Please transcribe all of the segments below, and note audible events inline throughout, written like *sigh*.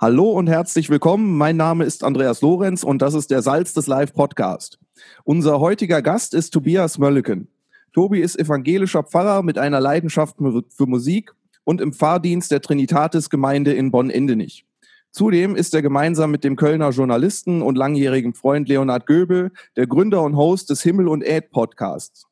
Hallo und herzlich willkommen. Mein Name ist Andreas Lorenz und das ist der Salz des Live Podcast. Unser heutiger Gast ist Tobias Mölleken. Tobi ist evangelischer Pfarrer mit einer Leidenschaft für Musik und im Pfarrdienst der Trinitatis Gemeinde in Bonn-Endenich. Zudem ist er gemeinsam mit dem Kölner Journalisten und langjährigen Freund Leonhard Göbel der Gründer und Host des Himmel und Äd Podcasts.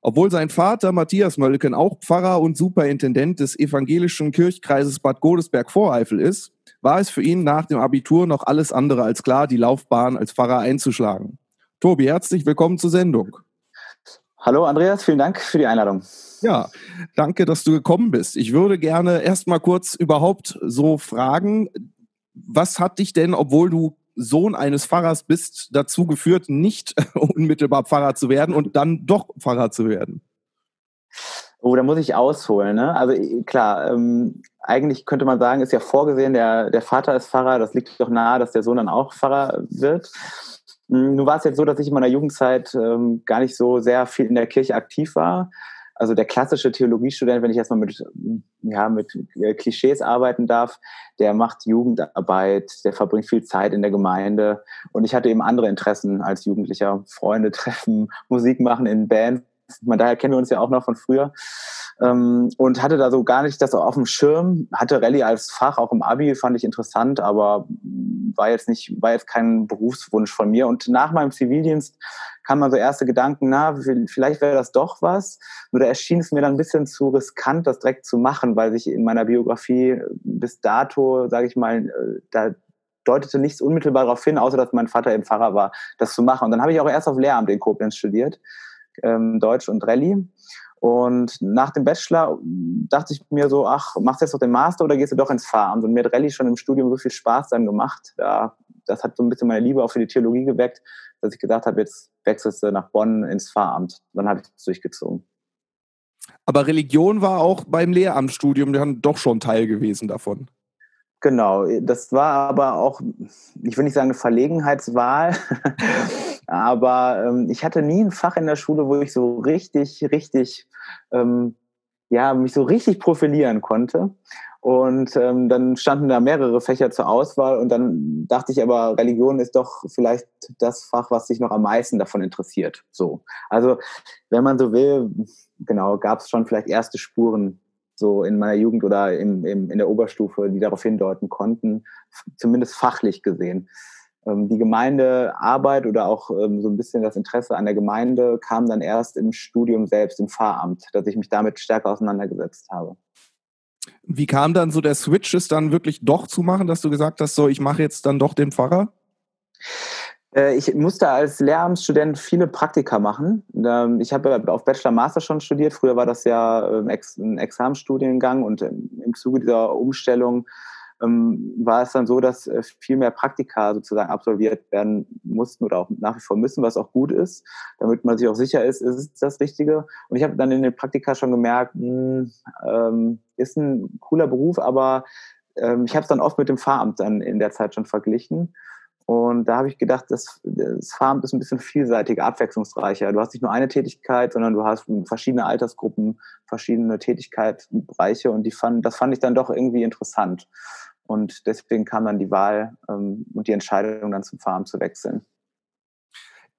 Obwohl sein Vater Matthias Möllken auch Pfarrer und Superintendent des evangelischen Kirchkreises Bad Godesberg-Voreifel ist, war es für ihn nach dem Abitur noch alles andere als klar, die Laufbahn als Pfarrer einzuschlagen. Tobi, herzlich willkommen zur Sendung. Hallo Andreas, vielen Dank für die Einladung. Ja, danke, dass du gekommen bist. Ich würde gerne erst mal kurz überhaupt so fragen, was hat dich denn, obwohl du Sohn eines Pfarrers bist, dazu geführt, nicht *laughs* unmittelbar Pfarrer zu werden und dann doch Pfarrer zu werden? Oh, da muss ich ausholen. Ne? Also klar, ähm, eigentlich könnte man sagen, ist ja vorgesehen, der, der Vater ist Pfarrer, das liegt doch nahe, dass der Sohn dann auch Pfarrer wird. Hm, nun war es jetzt so, dass ich in meiner Jugendzeit ähm, gar nicht so sehr viel in der Kirche aktiv war. Also der klassische Theologiestudent, wenn ich erstmal mit, ja, mit äh, Klischees arbeiten darf, der macht Jugendarbeit, der verbringt viel Zeit in der Gemeinde. Und ich hatte eben andere Interessen als Jugendlicher. Freunde treffen, *laughs* Musik machen in Bands man, daher kennen wir uns ja auch noch von früher. Ähm, und hatte da so gar nicht das auf dem Schirm. Hatte Rallye als Fach, auch im Abi, fand ich interessant, aber war jetzt nicht, war jetzt kein Berufswunsch von mir. Und nach meinem Zivildienst kamen so erste Gedanken, na, vielleicht wäre das doch was. Nur da erschien es mir dann ein bisschen zu riskant, das direkt zu machen, weil sich in meiner Biografie bis dato, sage ich mal, äh, da deutete nichts unmittelbar darauf hin, außer dass mein Vater eben Pfarrer war, das zu machen. Und dann habe ich auch erst auf Lehramt in Koblenz studiert ähm, Deutsch und Rallye. Und nach dem Bachelor dachte ich mir so, ach, machst du jetzt noch den Master oder gehst du doch ins Fahramt? Und mir hat Rallye schon im Studium so viel Spaß dann gemacht. Ja, das hat so ein bisschen meine Liebe auch für die Theologie geweckt, dass ich gedacht habe, jetzt wechselst du nach Bonn ins Fahramt. Dann habe ich es durchgezogen. Aber Religion war auch beim Lehramtsstudium dann doch schon Teil gewesen davon. Genau, das war aber auch, ich will nicht sagen eine Verlegenheitswahl, *laughs* aber ähm, ich hatte nie ein Fach in der Schule, wo ich so richtig, richtig, ähm, ja, mich so richtig profilieren konnte. Und ähm, dann standen da mehrere Fächer zur Auswahl und dann dachte ich aber, Religion ist doch vielleicht das Fach, was sich noch am meisten davon interessiert. So. Also, wenn man so will, genau, gab es schon vielleicht erste Spuren so in meiner Jugend oder im, im, in der Oberstufe, die darauf hindeuten konnten, zumindest fachlich gesehen. Ähm, die Gemeindearbeit oder auch ähm, so ein bisschen das Interesse an der Gemeinde kam dann erst im Studium selbst, im Pfarramt, dass ich mich damit stärker auseinandergesetzt habe. Wie kam dann so der Switch, es dann wirklich doch zu machen, dass du gesagt hast, so ich mache jetzt dann doch den Pfarrer? Äh, ich musste als Lehramtsstudent viele Praktika machen. Ähm, ich habe auf Bachelor Master schon studiert. Früher war das ja ähm, ein Examensstudiengang und ähm, im Zuge dieser Umstellung war es dann so, dass äh, viel mehr Praktika sozusagen absolviert werden mussten oder auch nach wie vor müssen, was auch gut ist, damit man sich auch sicher ist, ist es das Richtige. Und ich habe dann in den Praktika schon gemerkt, ähm, ist ein cooler Beruf, aber ähm, ich habe es dann oft mit dem Pfarramt dann in der Zeit schon verglichen und da habe ich gedacht, das, das Farm ist ein bisschen vielseitiger, abwechslungsreicher. Du hast nicht nur eine Tätigkeit, sondern du hast verschiedene Altersgruppen, verschiedene Tätigkeitsbereiche und die fand, das fand ich dann doch irgendwie interessant. Und deswegen kam dann die Wahl ähm, und die Entscheidung, dann zum Farm zu wechseln.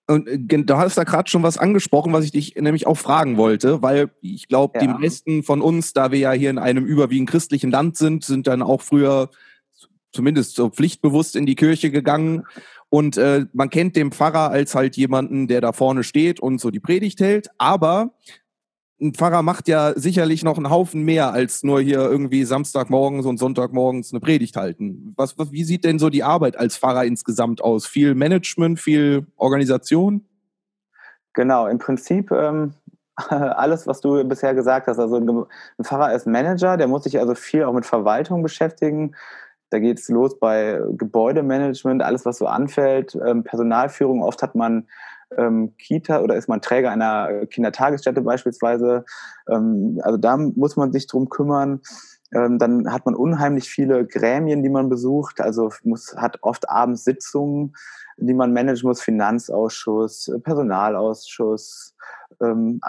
Und äh, du hast da gerade schon was angesprochen, was ich dich nämlich auch fragen wollte, weil ich glaube, ja. die meisten von uns, da wir ja hier in einem überwiegend christlichen Land sind, sind dann auch früher zumindest so pflichtbewusst in die Kirche gegangen. Und äh, man kennt den Pfarrer als halt jemanden, der da vorne steht und so die Predigt hält. Aber ein Pfarrer macht ja sicherlich noch einen Haufen mehr als nur hier irgendwie Samstagmorgens und Sonntagmorgens eine Predigt halten. Was, was, wie sieht denn so die Arbeit als Pfarrer insgesamt aus? Viel Management, viel Organisation? Genau, im Prinzip ähm, *laughs* alles, was du bisher gesagt hast. Also ein Pfarrer ist Manager, der muss sich also viel auch mit Verwaltung beschäftigen, da geht es los bei Gebäudemanagement, alles, was so anfällt, ähm, Personalführung. Oft hat man ähm, Kita oder ist man Träger einer Kindertagesstätte beispielsweise. Ähm, also da muss man sich drum kümmern. Ähm, dann hat man unheimlich viele Gremien, die man besucht. Also muss, hat oft abends Sitzungen, die man managen muss. Finanzausschuss, Personalausschuss, ähm,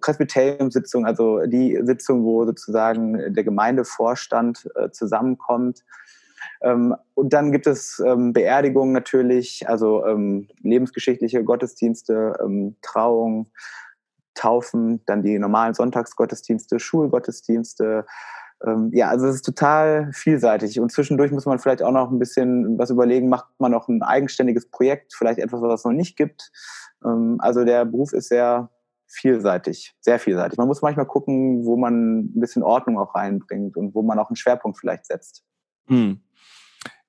Presbyterium-Sitzung, also die Sitzung, wo sozusagen der Gemeindevorstand äh, zusammenkommt Ähm, und dann gibt es ähm, Beerdigungen natürlich, also ähm, lebensgeschichtliche Gottesdienste, ähm, Trauung, Taufen, dann die normalen Sonntagsgottesdienste, Schulgottesdienste. Ähm, ja, also es ist total vielseitig. Und zwischendurch muss man vielleicht auch noch ein bisschen was überlegen, macht man noch ein eigenständiges Projekt, vielleicht etwas, was es noch nicht gibt. Ähm, also der Beruf ist sehr vielseitig, sehr vielseitig. Man muss manchmal gucken, wo man ein bisschen Ordnung auch reinbringt und wo man auch einen Schwerpunkt vielleicht setzt. Hm.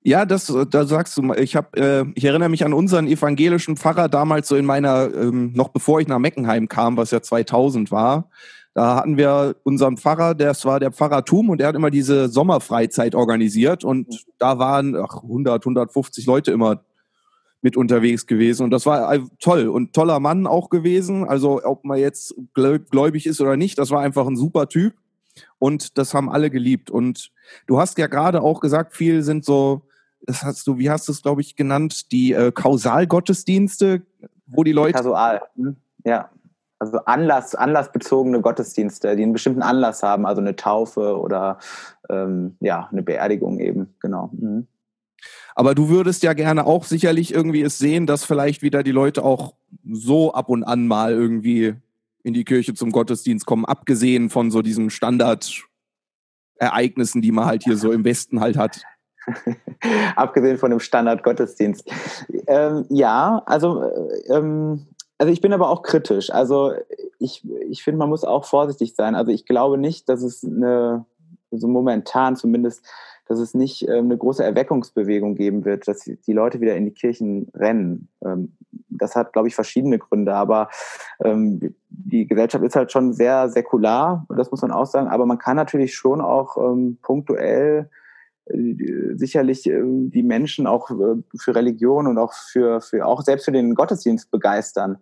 Ja, das, da sagst du, ich habe, äh, ich erinnere mich an unseren evangelischen Pfarrer damals so in meiner, ähm, noch bevor ich nach Meckenheim kam, was ja 2000 war. Da hatten wir unseren Pfarrer, das war der Pfarrer Thum und der hat immer diese Sommerfreizeit organisiert und mhm. da waren ach, 100, 150 Leute immer mit unterwegs gewesen. Und das war äh, toll und toller Mann auch gewesen. Also ob man jetzt gläubig ist oder nicht, das war einfach ein super Typ. Und das haben alle geliebt. Und du hast ja gerade auch gesagt, viel sind so, das hast du, wie hast du es, glaube ich, genannt, die äh, Kausalgottesdienste, wo die Leute. Kasual, hm? ja. Also Anlass, anlassbezogene Gottesdienste, die einen bestimmten Anlass haben, also eine Taufe oder ähm, ja, eine Beerdigung eben, genau. Mhm. Aber du würdest ja gerne auch sicherlich irgendwie es sehen, dass vielleicht wieder die Leute auch so ab und an mal irgendwie in die Kirche zum Gottesdienst kommen, abgesehen von so diesen Standardereignissen, die man halt hier so im Westen halt hat. *laughs* abgesehen von dem Standard-Gottesdienst. Ähm, ja, also, äh, ähm, also ich bin aber auch kritisch. Also ich, ich finde, man muss auch vorsichtig sein. Also ich glaube nicht, dass es eine, so momentan zumindest dass es nicht ähm, eine große Erweckungsbewegung geben wird, dass die Leute wieder in die Kirchen rennen. Ähm, das hat, glaube ich, verschiedene Gründe, aber ähm, die Gesellschaft ist halt schon sehr säkular, das muss man auch sagen, aber man kann natürlich schon auch ähm, punktuell sicherlich äh, die Menschen auch äh, für Religion und auch für, für auch selbst für den Gottesdienst begeistern.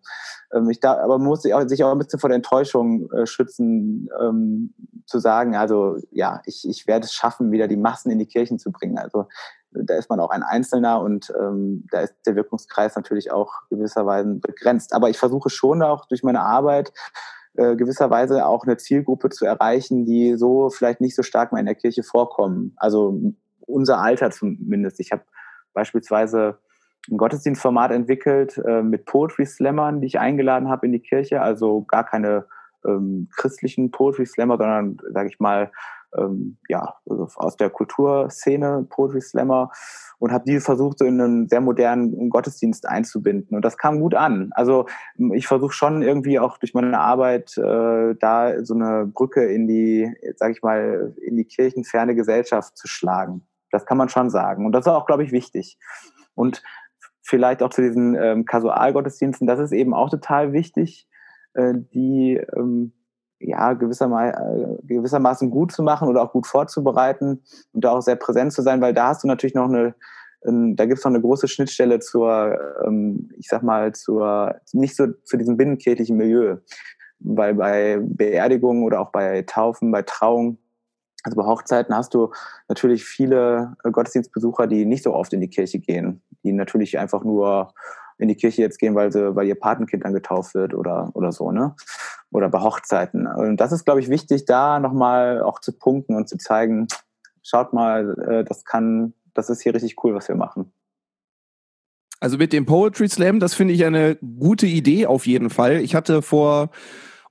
Ähm, ich da, aber man muss sich auch, sich auch ein bisschen vor der Enttäuschung schützen, ähm, zu sagen, also ja, ich, ich werde es schaffen, wieder die Massen in die Kirchen zu bringen. Also da ist man auch ein Einzelner und ähm, da ist der Wirkungskreis natürlich auch gewisserweise begrenzt. Aber ich versuche schon auch durch meine Arbeit äh, gewisserweise auch eine Zielgruppe zu erreichen, die so vielleicht nicht so stark mal in der Kirche vorkommen. Also unser Alter zumindest. Ich habe beispielsweise ein Gottesdienstformat entwickelt äh, mit Poetry Slammern, die ich eingeladen habe in die Kirche. Also gar keine ähm, christlichen Poetry Slammer, sondern, sage ich mal, ähm, ja, also aus der Kulturszene, Poetry Slammer, und habe die versucht, so in einen sehr modernen Gottesdienst einzubinden. Und das kam gut an. Also ich versuche schon irgendwie auch durch meine Arbeit äh, da so eine Brücke in die, sage ich mal, in die kirchenferne Gesellschaft zu schlagen. Das kann man schon sagen. Und das ist auch, glaube ich, wichtig. Und vielleicht auch zu diesen ähm, Kasualgottesdiensten, das ist eben auch total wichtig, äh, die ähm, ja, gewissermaßen, äh, gewissermaßen gut zu machen oder auch gut vorzubereiten und da auch sehr präsent zu sein, weil da hast du natürlich noch eine, ähm, da gibt es noch eine große Schnittstelle zur, ähm, ich sag mal, zur, nicht so zu diesem binnenkirchlichen Milieu. Weil bei Beerdigungen oder auch bei Taufen, bei Trauung, also bei Hochzeiten hast du natürlich viele äh, Gottesdienstbesucher, die nicht so oft in die Kirche gehen, die natürlich einfach nur in die Kirche jetzt gehen, weil, sie, weil ihr Patenkind dann getauft wird oder, oder so, ne? Oder bei Hochzeiten. Und das ist, glaube ich, wichtig, da nochmal auch zu punkten und zu zeigen, schaut mal, äh, das kann, das ist hier richtig cool, was wir machen. Also mit dem Poetry Slam, das finde ich eine gute Idee auf jeden Fall. Ich hatte vor,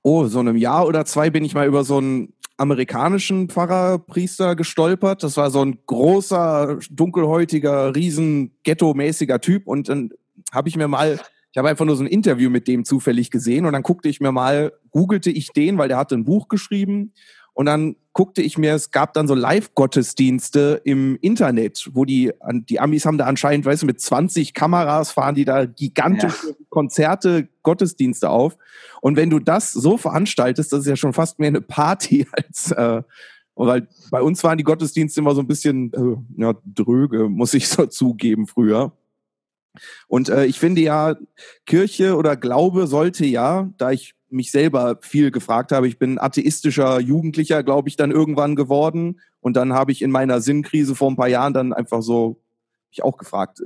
oh, so einem Jahr oder zwei bin ich mal über so einen amerikanischen Pfarrerpriester gestolpert. Das war so ein großer, dunkelhäutiger, riesen Ghetto-mäßiger Typ und dann habe ich mir mal, ich habe einfach nur so ein Interview mit dem zufällig gesehen und dann guckte ich mir mal, googelte ich den, weil der hatte ein Buch geschrieben und dann guckte ich mir, es gab dann so Live-Gottesdienste im Internet, wo die, die Amis haben da anscheinend, weißt du, mit 20 Kameras fahren die da gigantische ja. Konzerte, Gottesdienste auf. Und wenn du das so veranstaltest, das ist ja schon fast mehr eine Party *laughs* als, äh, weil bei uns waren die Gottesdienste immer so ein bisschen äh, ja, dröge, muss ich so *laughs* zugeben früher. Und äh, ich finde ja, Kirche oder Glaube sollte ja, da ich mich selber viel gefragt habe, ich bin atheistischer Jugendlicher, glaube ich, dann irgendwann geworden. Und dann habe ich in meiner Sinnkrise vor ein paar Jahren dann einfach so mich auch gefragt,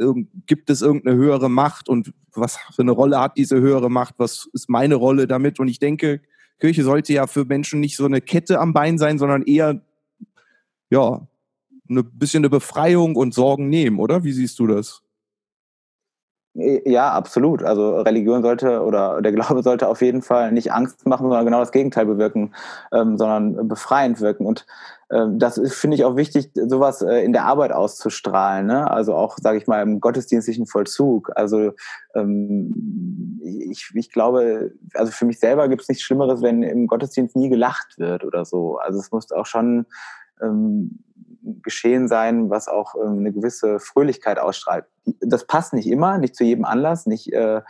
gibt es irgendeine höhere Macht und was für eine Rolle hat diese höhere Macht? Was ist meine Rolle damit? Und ich denke, Kirche sollte ja für Menschen nicht so eine Kette am Bein sein, sondern eher, ja, ein bisschen eine Befreiung und Sorgen nehmen, oder? Wie siehst du das? Ja, absolut. Also Religion sollte oder der Glaube *laughs* sollte auf jeden Fall nicht Angst machen, sondern genau das Gegenteil bewirken, ähm, sondern befreiend wirken. Und ähm, das finde ich auch wichtig, sowas äh, in der Arbeit auszustrahlen. Ne? Also auch, sage ich mal, im gottesdienstlichen Vollzug. Also ähm, ich, ich glaube, also für mich selber gibt es nichts Schlimmeres, wenn im Gottesdienst nie gelacht wird oder so. Also es muss auch schon ähm, geschehen sein, was auch ähm, eine gewisse Fröhlichkeit ausstrahlt. Das passt nicht immer, nicht zu jedem Anlass, nicht äh,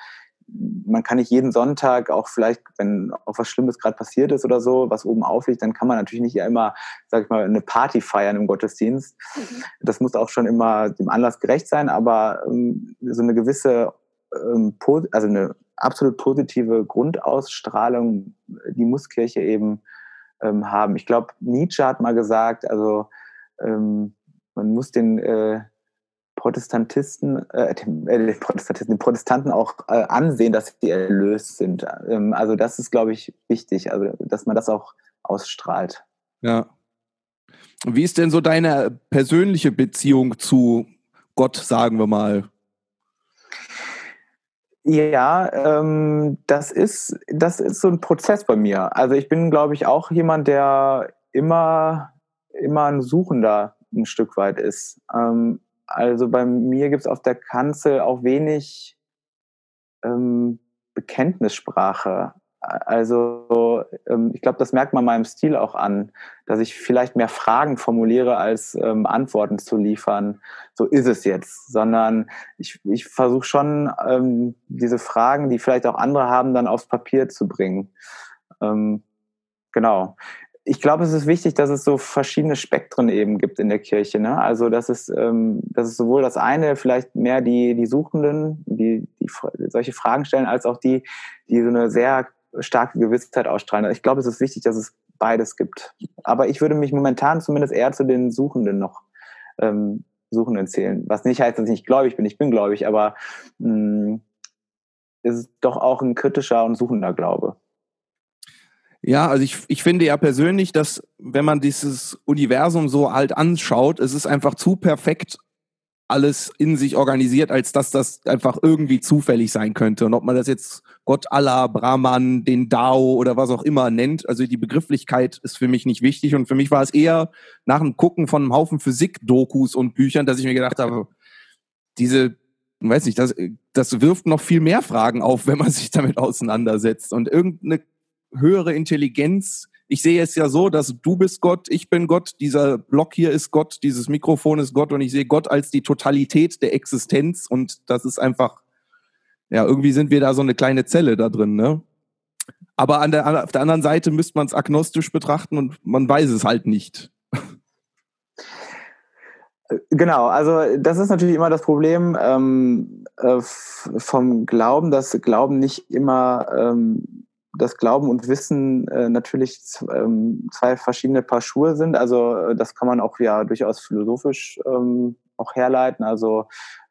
man kann nicht jeden Sonntag, auch vielleicht, wenn auch was Schlimmes gerade passiert ist oder so, was oben aufliegt, dann kann man natürlich nicht immer, sag ich mal, eine Party feiern im Gottesdienst. Mhm. Das muss auch schon immer dem Anlass gerecht sein, aber ähm, so eine gewisse, ähm, also eine absolut positive Grundausstrahlung, die muss Kirche eben ähm, haben. Ich glaube, Nietzsche hat mal gesagt, also ähm, man muss den äh, Protestantisten, äh, den, äh, den, Protestantisten, den Protestanten auch äh, ansehen, dass sie erlöst sind. Ähm, also das ist, glaube ich, wichtig, also dass man das auch ausstrahlt. Ja. Wie ist denn so deine persönliche Beziehung zu Gott, sagen wir mal? Ja, ähm, das ist das ist so ein Prozess bei mir. Also ich bin, glaube ich, auch jemand, der immer immer ein Suchender ein Stück weit ist. Ähm, also bei mir gibt es auf der Kanzel auch wenig ähm, Bekenntnissprache. Also ähm, ich glaube, das merkt man meinem Stil auch an, dass ich vielleicht mehr Fragen formuliere, als ähm, Antworten zu liefern. So ist es jetzt, sondern ich, ich versuche schon, ähm, diese Fragen, die vielleicht auch andere haben, dann aufs Papier zu bringen. Ähm, genau ich glaube, es ist wichtig, dass es so verschiedene Spektren eben gibt in der Kirche. Ne? Also, dass es, ähm, dass es sowohl das eine, vielleicht mehr die, die Suchenden, die, die solche Fragen stellen, als auch die, die so eine sehr starke Gewissheit ausstrahlen. Ich glaube, es ist wichtig, dass es beides gibt. Aber ich würde mich momentan zumindest eher zu den Suchenden noch ähm, Suchenden zählen. Was nicht heißt, dass ich nicht gläubig bin. Ich bin gläubig, aber mh, mm, ist doch auch ein kritischer und suchender Glaube. Ja, also ich, ich finde ja persönlich, dass wenn man dieses Universum so halt anschaut, es ist einfach zu perfekt alles in sich organisiert, als dass das einfach irgendwie zufällig sein könnte. Und ob man das jetzt Gott Allah, Brahman, den Dao oder was auch immer nennt, also die Begrifflichkeit ist für mich nicht wichtig. Und für mich war es eher nach dem Gucken von einem Haufen Physik-Dokus und Büchern, dass ich mir gedacht habe, diese, weiß nicht, das, das wirft noch viel mehr Fragen auf, *laughs* wenn man sich damit auseinandersetzt. Und irgendeine höhere Intelligenz. Ich sehe es ja so, dass du bist Gott, ich bin Gott, dieser Block hier ist Gott, dieses Mikrofon ist Gott und ich sehe Gott als die Totalität der Existenz und das ist einfach, ja, irgendwie sind wir da so eine kleine Zelle da drin, ne? Aber an der, auf der anderen Seite müsste man es agnostisch betrachten und man weiß es halt nicht. Genau, also das ist natürlich immer das Problem ähm, äh, vom Glauben, dass Glauben nicht immer ähm, das Glauben und Wissen äh, natürlich ähm, zwei verschiedene Paar Schuhe sind. Also äh, das kann man auch ja durchaus philosophisch ähm, auch herleiten. Also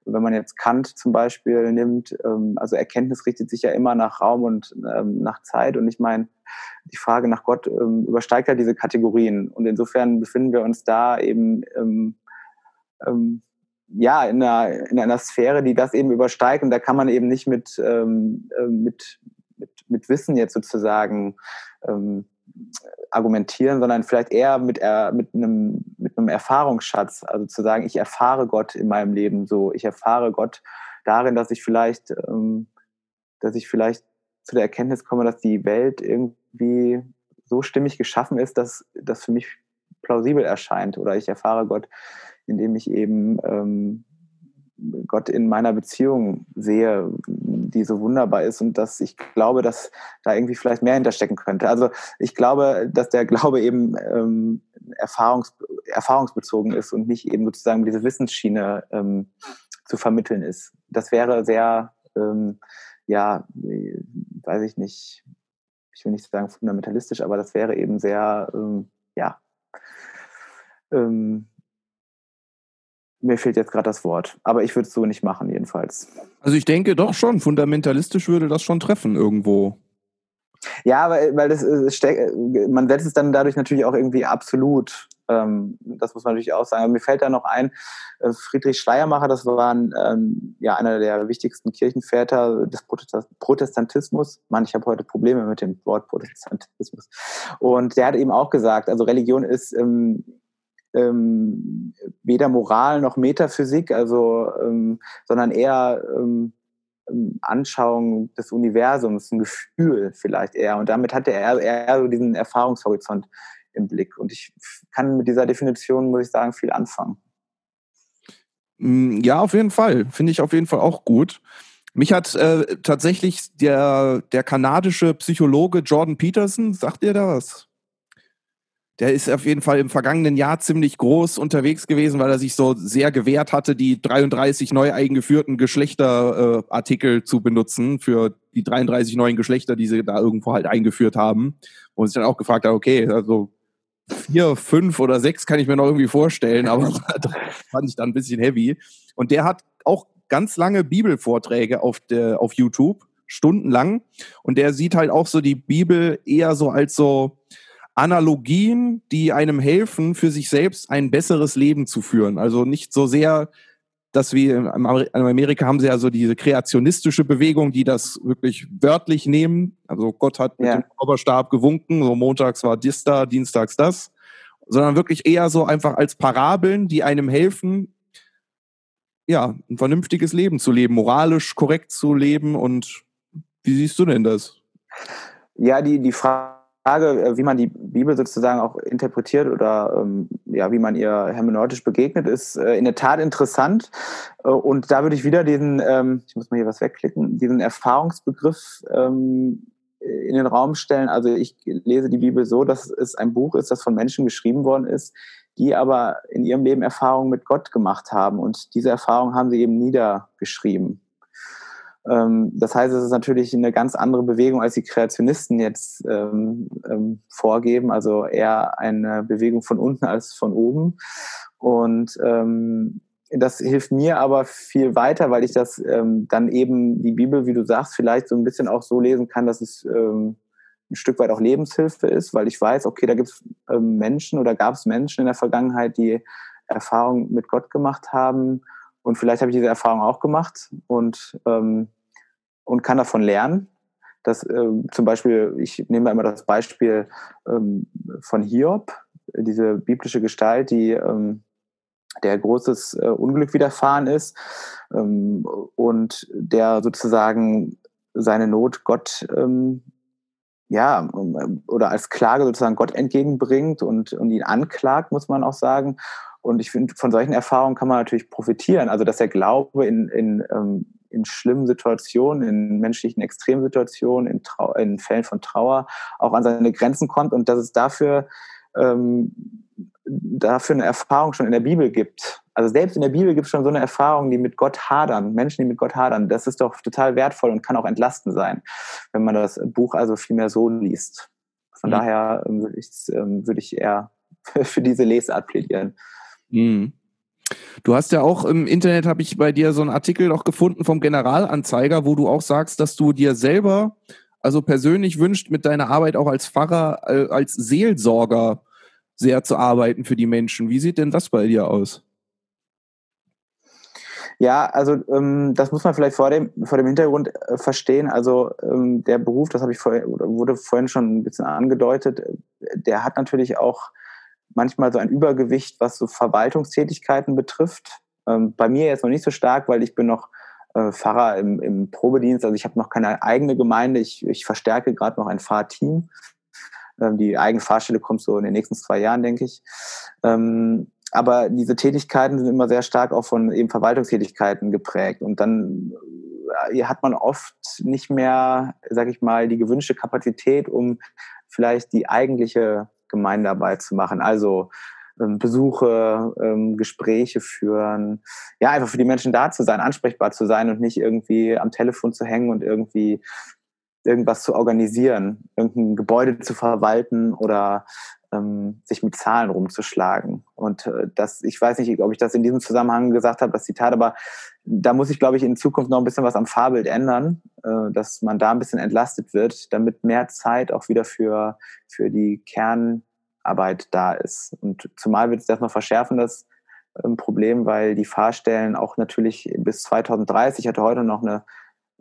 wenn man jetzt Kant zum Beispiel nimmt, ähm, also Erkenntnis richtet sich ja immer nach Raum und ähm, nach Zeit. Und ich meine, die Frage nach Gott ähm, übersteigt ja diese Kategorien. Und insofern befinden wir uns da eben ähm, ja, in einer, in einer Sphäre, die das eben übersteigt. Und da kann man eben nicht mit, äh, mit, mit, mit Wissen jetzt sozusagen ähm, argumentieren, sondern vielleicht eher mit, äh, mit, einem, mit einem Erfahrungsschatz. Also zu sagen, ich erfahre Gott in meinem Leben so. Ich erfahre Gott darin, dass ich vielleicht, ähm, dass ich vielleicht zu der Erkenntnis komme, dass die Welt irgendwie so stimmig geschaffen ist, dass das für mich plausibel erscheint. Oder ich erfahre Gott, indem ich eben ähm, Gott in meiner Beziehung sehe, die so wunderbar ist und dass ich glaube, dass da irgendwie vielleicht mehr hinterstecken könnte. Also ich glaube, dass der Glaube eben ähm, erfahrungs erfahrungsbezogen ist und nicht eben sozusagen diese Wissensschiene ähm, zu vermitteln ist. Das wäre sehr, ähm, ja, weiß ich nicht, ich will nicht sagen fundamentalistisch, aber das wäre eben sehr, ähm, ja, ähm, mir fehlt jetzt gerade das Wort, aber ich würde es so nicht machen, jedenfalls. Also ich denke doch schon, fundamentalistisch würde das schon treffen irgendwo. Ja, weil, weil das, das man setzt es dann dadurch natürlich auch irgendwie absolut. Ähm, das muss man natürlich auch sagen. Aber mir fällt da noch ein, äh, Friedrich Schleiermacher, das war ein, ähm, ja einer der wichtigsten Kirchenväter des Protestantismus. Mann, ich habe heute Probleme mit dem Wort Protestantismus. Und der hat eben auch gesagt, also Religion ist ähm, weder Moral noch Metaphysik, also ähm, sondern eher ähm, ähm, Anschauung des Universums, ein Gefühl vielleicht eher. Und damit hatte er eher so diesen Erfahrungshorizont im Blick. Und ich kann mit dieser Definition, muss ich sagen, viel anfangen. Mm, ja, auf jeden Fall. Finde ich auf jeden Fall auch gut. Mich hat äh, tatsächlich der, der kanadische Psychologe Jordan Peterson, sagt ihr da was? Der ist auf jeden Fall im vergangenen Jahr ziemlich groß unterwegs gewesen, weil er sich so sehr gewehrt hatte, die 33 neu eingeführten Geschlechterartikel äh, zu benutzen für die 33 neuen Geschlechter, die sie da irgendwo halt eingeführt haben. Und sich dann auch gefragt hat, okay, also vier, fünf oder sechs kann ich mir noch irgendwie vorstellen, aber *laughs* fand ich dann ein bisschen heavy. Und der hat auch ganz lange Bibelvorträge auf, der, auf YouTube, stundenlang. Und der sieht halt auch so die Bibel eher so als so, Analogien, die einem helfen, für sich selbst ein besseres Leben zu führen. Also nicht so sehr, dass wir in Amerika haben sie ja so diese kreationistische Bewegung, die das wirklich wörtlich nehmen. Also Gott hat mit ja. dem Zauberstab gewunken, so montags war dies da, dienstags das, sondern wirklich eher so einfach als Parabeln, die einem helfen, ja, ein vernünftiges Leben zu leben, moralisch korrekt zu leben. Und wie siehst du denn das? Ja, die, die Frage Frage, äh, wie man die Bibel sozusagen auch interpretiert oder ähm, ja, wie man ihr hermeneutisch begegnet, ist äh, in der Tat interessant. Äh, und da würde ich wieder diesen, ähm, ich muss mal hier was wegklicken, diesen Erfahrungsbegriff ähm, in den Raum stellen. Also ich lese die Bibel so, dass es ein Buch ist, das von Menschen geschrieben worden ist, die aber in ihrem Leben Erfahrungen mit Gott gemacht haben. Und diese Erfahrungen haben sie eben niedergeschrieben. Ähm, das heißt, es ist natürlich eine ganz andere Bewegung, als die Kreationisten jetzt ähm, ähm, vorgeben. Also eher eine Bewegung von unten als von oben. Und ähm, das hilft mir aber viel weiter, weil ich das ähm, dann eben die Bibel, wie du sagst, vielleicht so ein bisschen auch so lesen kann, dass es ähm, ein Stück weit auch Lebenshilfe ist, weil ich weiß, okay, da gibt es Menschen oder gab es Menschen in der Vergangenheit, die Erfahrungen mit Gott gemacht haben und vielleicht habe ich diese Erfahrung auch gemacht und, ähm, und kann davon lernen. Das, äh, zum Beispiel, ich nehme immer das Beispiel ähm, von Hiob, diese biblische Gestalt, die ähm, der großes äh, Unglück widerfahren ist ähm, und der sozusagen seine Not Gott ähm, ja, oder als Klage sozusagen Gott entgegenbringt und, und ihn anklagt, muss man auch sagen. Und ich finde, von solchen Erfahrungen kann man natürlich profitieren. Also, dass der Glaube in, in, ähm, in schlimmen Situationen, in menschlichen Extremsituationen, in, Trau in Fällen von Trauer auch an seine Grenzen kommt und dass es dafür, ähm, dafür eine Erfahrung schon in der Bibel gibt. Also selbst in der Bibel gibt es schon so eine Erfahrung, die mit Gott hadern, Menschen, die mit Gott hadern. Das ist doch total wertvoll und kann auch entlastend sein, wenn man das Buch also viel mehr so liest. Von mhm. daher ähm, würde ich, ähm, würd ich eher *laughs* für diese Lesart plädieren. Mhm. Du hast ja auch im Internet, habe ich bei dir so einen Artikel noch gefunden vom Generalanzeiger, wo du auch sagst, dass du dir selber, also persönlich wünscht, mit deiner Arbeit auch als Pfarrer, äh, als Seelsorger sehr zu arbeiten für die Menschen. Wie sieht denn das bei dir aus? Ja, also ähm, das muss man vielleicht vor dem, vor dem Hintergrund äh, verstehen. Also ähm, der Beruf, das habe ich vorher, wurde vorhin schon ein bisschen angedeutet, der hat natürlich auch manchmal so ein Übergewicht, was so Verwaltungstätigkeiten betrifft. Ähm, bei mir jetzt noch nicht so stark, weil ich bin noch äh, Pfarrer im, im Probedienst. Also ich habe noch keine eigene Gemeinde. Ich, ich verstärke gerade noch ein Fahrteam. Ähm, die eigene Fahrstelle kommt so in den nächsten zwei Jahren, denke ich. Ähm, aber diese Tätigkeiten sind immer sehr stark auch von eben Verwaltungstätigkeiten geprägt. Und dann äh, hat man oft nicht mehr, sage ich mal, die gewünschte Kapazität, um vielleicht die eigentliche Gemeindearbeit zu machen. Also ähm, Besuche, ähm, Gespräche führen, ja, einfach für die Menschen da zu sein, ansprechbar zu sein und nicht irgendwie am Telefon zu hängen und irgendwie irgendwas zu organisieren, irgendein Gebäude zu verwalten oder ähm, sich mit Zahlen rumzuschlagen. Und äh, das, ich weiß nicht, ob ich das in diesem Zusammenhang gesagt habe, das Zitat, aber da muss ich, glaube ich, in Zukunft noch ein bisschen was am Fahrbild ändern, äh, dass man da ein bisschen entlastet wird, damit mehr Zeit auch wieder für, für die Kern, Arbeit da ist. Und zumal wird es das noch verschärfen, das ähm, Problem, weil die Fahrstellen auch natürlich bis 2030, ich hatte heute noch eine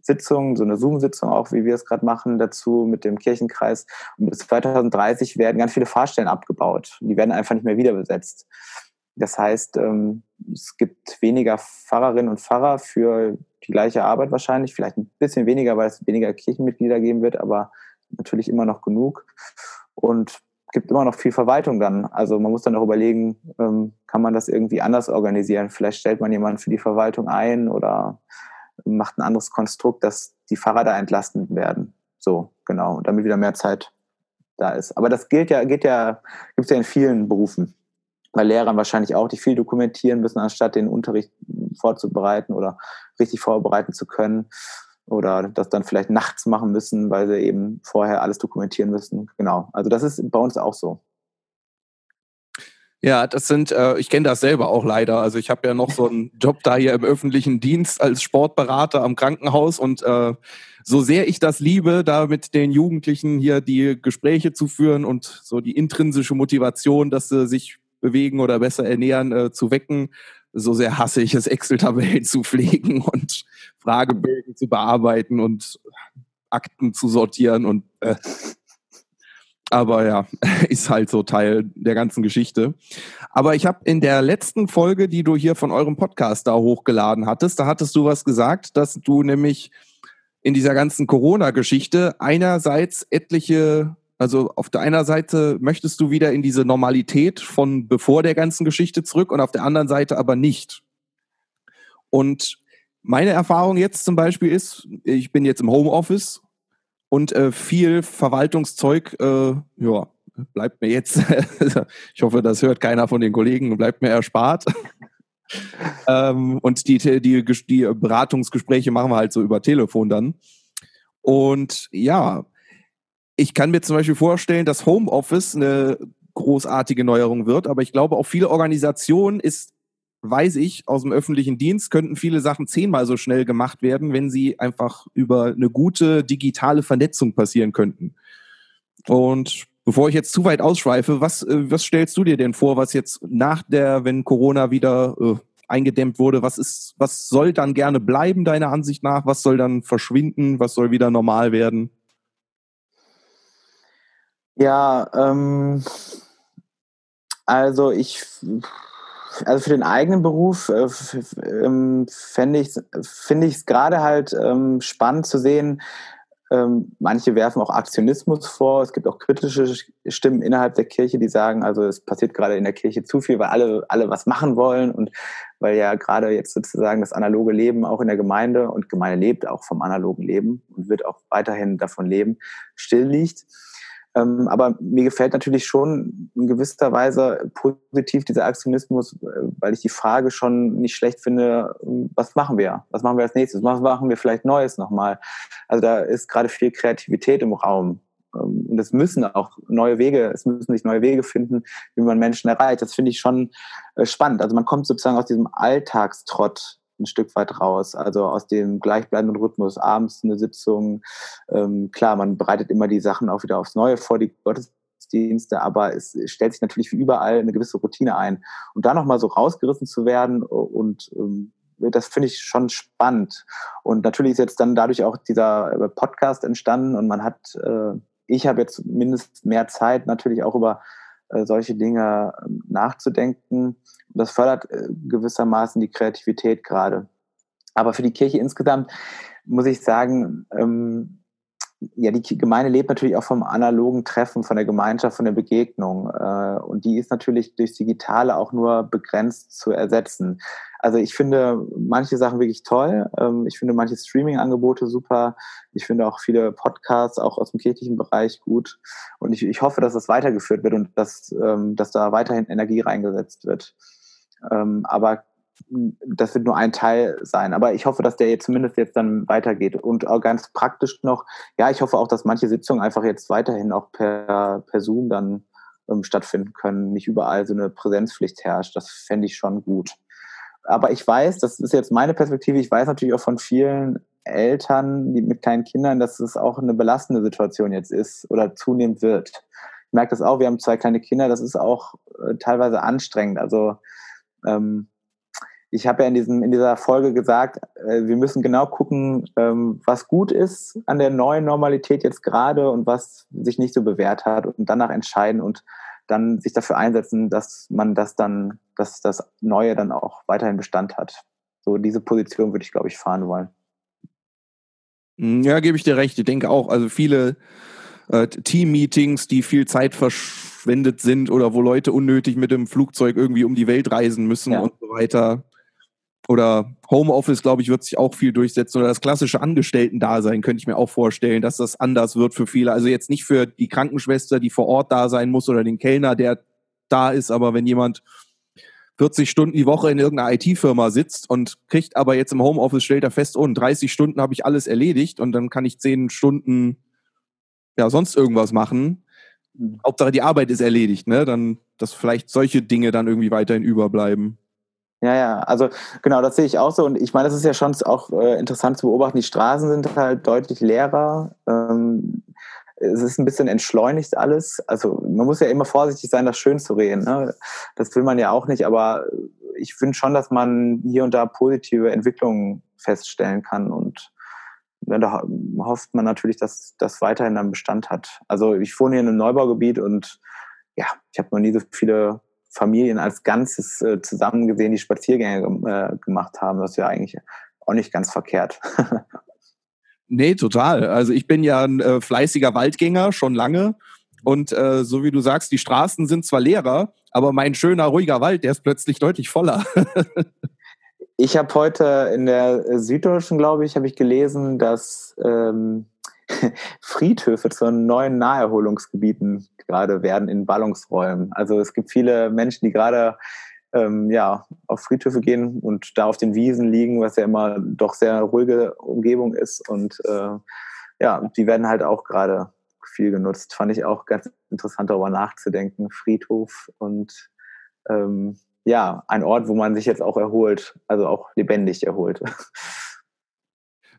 Sitzung, so eine Zoom-Sitzung auch, wie wir es gerade machen, dazu mit dem Kirchenkreis. Und bis 2030 werden ganz viele Fahrstellen abgebaut. Die werden einfach nicht mehr wieder besetzt. Das heißt, ähm, es gibt weniger Pfarrerinnen und Pfarrer für die gleiche Arbeit wahrscheinlich, vielleicht ein bisschen weniger, weil es weniger Kirchenmitglieder geben wird, aber natürlich immer noch genug. Und gibt immer noch viel Verwaltung dann. Also man muss dann auch überlegen, ähm, kann man das irgendwie anders organisieren? Vielleicht stellt man jemanden für die Verwaltung ein oder macht ein anderes Konstrukt, dass die Fahrer da entlasten werden. So, genau. Damit wieder mehr Zeit da ist. Aber das gilt ja, geht ja, gibt es ja in vielen Berufen. Bei Lehrern wahrscheinlich auch, die viel dokumentieren müssen, anstatt den Unterricht vorzubereiten oder richtig vorbereiten zu können. Oder das dann vielleicht nachts machen müssen, weil sie eben vorher alles dokumentieren müssen. Genau. Also das ist bei uns auch so. Ja, das sind, äh, ich kenne das selber auch leider. Also ich habe ja noch so einen *laughs* Job da hier im öffentlichen Dienst als Sportberater am Krankenhaus und äh, so sehr ich das liebe, da mit den Jugendlichen hier die Gespräche zu führen und so die intrinsische Motivation, dass sie sich bewegen oder besser ernähren, äh, zu wecken, so sehr hasse ich es, Excel-Tabellen zu pflegen *laughs* und Fragebögen zu bearbeiten und Akten zu sortieren und äh, aber ja, *laughs* ist halt so Teil der ganzen Geschichte. Aber ich habe in der letzten Folge, die du hier von eurem Podcast da hochgeladen hattest, da hattest du was gesagt, dass du nämlich in dieser ganzen Corona-Geschichte einerseits etliche, also auf der einer Seite möchtest du wieder in diese Normalität von bevor der ganzen Geschichte zurück und auf der anderen Seite aber nicht. Und meine Erfahrung jetzt zum Beispiel ist, ich bin jetzt im Homeoffice und äh, viel Verwaltungszeug, äh, ja, bleibt mir jetzt, *laughs* ich hoffe, das hört keiner von den Kollegen, bleibt mir erspart. *laughs* ähm, und die, die, die Beratungsgespräche machen wir halt so über Telefon dann. Und ja, ich kann mir zum Beispiel vorstellen, dass Homeoffice eine großartige Neuerung wird, aber ich glaube, auch viele Organisationen ist weiß ich aus dem öffentlichen Dienst, könnten viele Sachen zehnmal so schnell gemacht werden, wenn sie einfach über eine gute digitale Vernetzung passieren könnten. Und bevor ich jetzt zu weit ausschweife, was, äh, was stellst du dir denn vor, was jetzt nach der, wenn Corona wieder äh, eingedämmt wurde, was ist, was soll dann gerne bleiben, deiner Ansicht nach? Was soll dann verschwinden? Was soll wieder normal werden? Ja, ähm, also ich also für den eigenen Beruf äh, ähm, fände ich finde ich es gerade halt ähm, spannend zu sehen. Ähm, manche werfen auch Aktionismus vor. Es gibt auch kritische Stimmen innerhalb der Kirche, die sagen, also es passiert gerade in der Kirche zu viel, weil alle alle was machen wollen und weil ja gerade jetzt sozusagen das analoge Leben auch in der Gemeinde und Gemeinde lebt auch vom analogen Leben und wird auch weiterhin davon leben, still liegt. Ähm, aber mir gefällt natürlich schon in gewisser Weise positiv dieser Aktionismus, äh, weil ich die Frage schon nicht schlecht finde, ähm, was machen wir? Was machen wir als nächstes? Was machen wir vielleicht Neues nochmal? Also da ist gerade viel Kreativität im Raum. Ähm, und es müssen auch neue Wege, es müssen sich neue Wege finden, wie man Menschen erreicht. Das finde ich schon äh, spannend. Also man kommt sozusagen aus diesem Alltagstrott ein Stück weit raus. Also aus dem gleichbleibenden Rhythmus, abends eine Sitzung. Ähm, klar, man bereitet immer die Sachen auch wieder aufs Neue vor, die Gottesdienste, aber es stellt sich natürlich wie überall eine gewisse Routine ein. Und da nochmal so rausgerissen zu werden und ähm, das finde ich schon spannend. Und natürlich ist jetzt dann dadurch auch dieser äh, Podcast entstanden und man hat, äh, ich habe jetzt mindestens mehr Zeit, natürlich auch über äh, solche Dinge ähm, nachzudenken. Das fördert äh, gewissermaßen die Kreativität gerade. Aber für die Kirche insgesamt muss ich sagen, ähm, ja, die Gemeinde lebt natürlich auch vom analogen Treffen, von der Gemeinschaft, von der Begegnung. Äh, und die ist natürlich durchs Digitale auch nur begrenzt zu ersetzen. Also ich finde manche Sachen wirklich toll. Ähm, ich finde manche Streaming-Angebote super. Ich finde auch viele Podcasts auch aus dem kirchlichen Bereich gut. Und ich, ich hoffe, dass das weitergeführt wird und dass, ähm, dass da weiterhin Energie reingesetzt wird. Ähm, aber das wird nur ein Teil sein. Aber ich hoffe, dass der jetzt zumindest jetzt dann weitergeht. Und auch ganz praktisch noch, ja, ich hoffe auch, dass manche Sitzungen einfach jetzt weiterhin auch per, per Zoom dann ähm, stattfinden können. Nicht überall so eine Präsenzpflicht herrscht. Das fände ich schon gut. Aber ich weiß, das ist jetzt meine Perspektive, ich weiß natürlich auch von vielen Eltern die mit kleinen Kindern, dass es auch eine belastende Situation jetzt ist oder zunehmend wird. merke das auch, wir haben zwei kleine Kinder, das ist auch äh, teilweise anstrengend. Also ähm, ich habe ja in, diesem, in dieser Folge gesagt, äh, wir müssen genau gucken, ähm, was gut ist an der neuen Normalität jetzt gerade und was sich nicht so bewährt hat und danach entscheiden und dann sich dafür einsetzen, dass man das dann, dass das Neue dann auch weiterhin Bestand hat. So diese Position würde ich, glaube ich, fahren wollen. Hm, ja, gebe ich dir recht. Ich denke auch, also viele äh, Team-Meetings, die viel Zeit verschwendet sind oder wo Leute unnötig mit dem Flugzeug irgendwie um die Welt reisen müssen ja. und so weiter. Oder Homeoffice, glaube ich, wird sich auch viel durchsetzen. Oder das klassische Angestellten-Dasein könnte ich mir auch vorstellen, dass das anders wird für viele. Also jetzt nicht für die Krankenschwester, die vor Ort da sein muss oder den Kellner, der da ist, aber wenn jemand 40 Stunden die Woche in irgendeiner IT-Firma sitzt und kriegt aber jetzt im Homeoffice, stellt er fest, oh, in 30 Stunden habe ich alles erledigt und dann kann ich 10 Stunden ja sonst irgendwas machen. Mhm. Hauptsache die Arbeit ist erledigt, ne? Dann, dass vielleicht solche Dinge dann irgendwie weiterhin überbleiben. Ja, ja, also genau, das sehe ich auch so. Und ich meine, das ist ja schon auch äh, interessant zu beobachten. Die Straßen sind halt deutlich leerer. Ähm, es ist ein bisschen entschleunigt alles. Also man muss ja immer vorsichtig sein, das schön zu reden. Ne? Das will man ja auch nicht, aber ich finde schon, dass man hier und da positive Entwicklungen feststellen kann und da hofft man natürlich, dass das weiterhin einen Bestand hat. Also ich wohne hier in einem Neubaugebiet und ja, ich habe noch nie so viele Familien als Ganzes äh, zusammen gesehen, die Spaziergänge äh, gemacht haben. Das ist ja eigentlich auch nicht ganz verkehrt. *laughs* nee, total. Also ich bin ja ein äh, fleißiger Waldgänger schon lange. Und äh, so wie du sagst, die Straßen sind zwar leerer, aber mein schöner, ruhiger Wald, der ist plötzlich deutlich voller. *laughs* ich habe heute in der Süddeutschen, glaube ich, habe ich gelesen, dass ähm, Friedhöfe zu neuen Naherholungsgebieten gerade werden in Ballungsräumen. Also es gibt viele Menschen, die gerade ähm, ja, auf Friedhöfe gehen und da auf den Wiesen liegen, was ja immer doch sehr ruhige Umgebung ist. Und äh, ja, die werden halt auch gerade viel genutzt. Fand ich auch ganz interessant, darüber nachzudenken. Friedhof und ähm, ja, ein Ort, wo man sich jetzt auch erholt, also auch lebendig erholt. *laughs*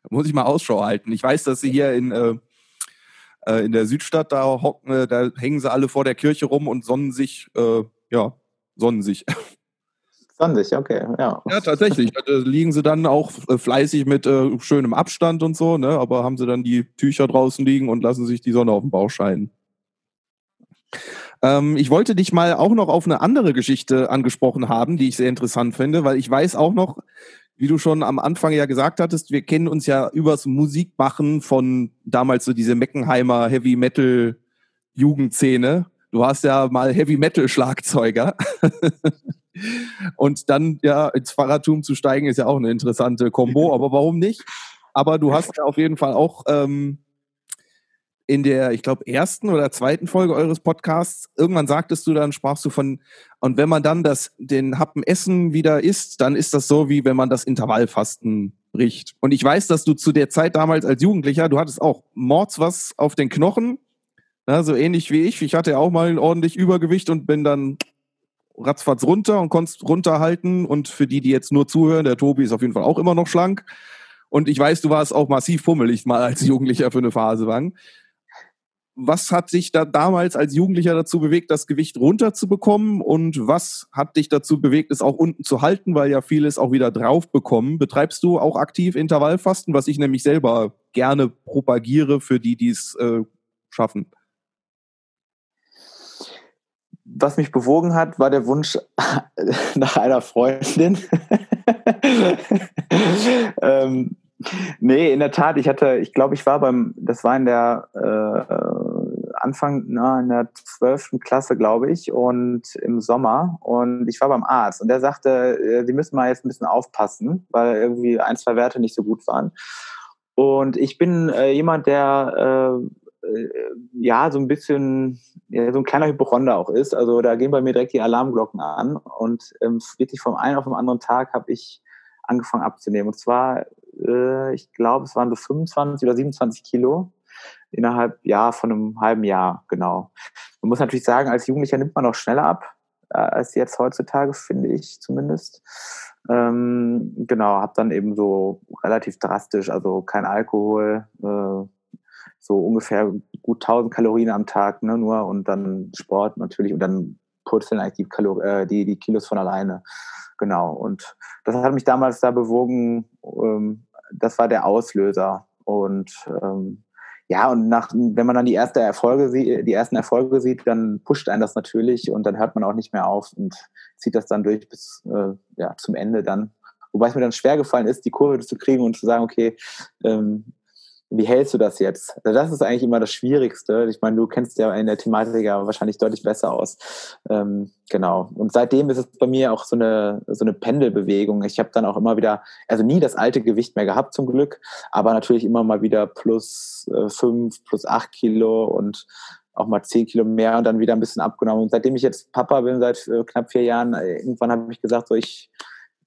muss ich mal Ausschau halten. Ich weiß, dass sie hier in, äh, äh, in der Südstadt da hocken, äh, da hängen sie alle vor der Kirche rum und sonnen sich, äh, ja, sonnen sich. *laughs* Sonnen sich, okay, ja. Ja, tatsächlich. Da liegen sie dann auch äh, fleißig mit äh, schönem Abstand und so, ne? aber haben sie dann die Tücher draußen liegen und lassen sich die Sonne auf den Bauch scheinen. Ähm, ich wollte dich mal auch noch auf eine andere Geschichte angesprochen haben, die ich sehr interessant finde, weil ich weiß auch noch, wie du schon am Anfang ja gesagt hattest, wir kennen uns ja übers Musikmachen von damals so diese Meckenheimer Heavy Metal Jugendszene. Du warst ja mal Heavy Metal Schlagzeuger. *laughs* Und dann ja ins Fahrradtum zu steigen ist ja auch eine interessante Kombo, aber warum nicht? Aber du hast ja auf jeden Fall auch ähm, in der, ich glaube, ersten oder zweiten Folge eures Podcasts, irgendwann sagtest du dann, sprachst du von, und wenn man dann das, den Happen Essen wieder isst, dann ist das so, wie wenn man das Intervallfasten bricht. Und ich weiß, dass du zu der Zeit damals als Jugendlicher, du hattest auch Mords was auf den Knochen, na, so ähnlich wie ich. Ich hatte ja auch mal ordentlich Übergewicht und bin dann ratzfatz runter und konntest runterhalten. Und für die, die jetzt nur zuhören, der Tobi ist auf jeden Fall auch immer noch schlank. Und ich weiß, du warst auch massiv pummelig mal als Jugendlicher für eine Phase lang was hat dich da damals als Jugendlicher dazu bewegt, das Gewicht runterzubekommen und was hat dich dazu bewegt, es auch unten zu halten, weil ja vieles auch wieder drauf bekommen? Betreibst du auch aktiv Intervallfasten, was ich nämlich selber gerne propagiere für die, die es äh, schaffen? Was mich bewogen hat, war der Wunsch *laughs* nach einer Freundin. *laughs* ähm, *laughs* nee, in der Tat, ich hatte, ich glaube, ich war beim, das war in der äh, Anfang, na, in der zwölften Klasse, glaube ich, und im Sommer. Und ich war beim Arzt und der sagte, äh, Sie müssen mal jetzt ein bisschen aufpassen, weil irgendwie ein, zwei Werte nicht so gut waren. Und ich bin äh, jemand, der äh, äh, ja so ein bisschen, ja, so ein kleiner Hypochonder auch ist. Also da gehen bei mir direkt die Alarmglocken an. Und ähm, wirklich vom einen auf den anderen Tag habe ich angefangen abzunehmen. Und zwar, äh, ich glaube, es waren so 25 oder 27 Kilo innerhalb ja von einem halben Jahr, genau. Man muss natürlich sagen, als Jugendlicher nimmt man noch schneller ab, äh, als jetzt heutzutage, finde ich zumindest. Ähm, genau, habe dann eben so relativ drastisch, also kein Alkohol, äh, so ungefähr gut gut 1000 Kalorien am Tag, ne, nur und dann Sport natürlich und dann purzeln eigentlich die, Kalor äh, die, die Kilos von alleine. Genau. Und das hat mich damals da bewogen, ähm, das war der Auslöser. Und ähm, ja, und nach, wenn man dann die erste Erfolge sieht, die ersten Erfolge sieht, dann pusht einen das natürlich und dann hört man auch nicht mehr auf und zieht das dann durch bis äh, ja, zum Ende dann. Wobei es mir dann schwer gefallen ist, die Kurve zu kriegen und zu sagen, okay, ähm, wie hältst du das jetzt? Also das ist eigentlich immer das Schwierigste. Ich meine, du kennst ja in der Thematik ja wahrscheinlich deutlich besser aus. Ähm, genau. Und seitdem ist es bei mir auch so eine, so eine Pendelbewegung. Ich habe dann auch immer wieder, also nie das alte Gewicht mehr gehabt zum Glück, aber natürlich immer mal wieder plus äh, fünf, plus acht Kilo und auch mal zehn Kilo mehr und dann wieder ein bisschen abgenommen. Und seitdem ich jetzt Papa bin, seit äh, knapp vier Jahren, äh, irgendwann habe ich gesagt, so ich,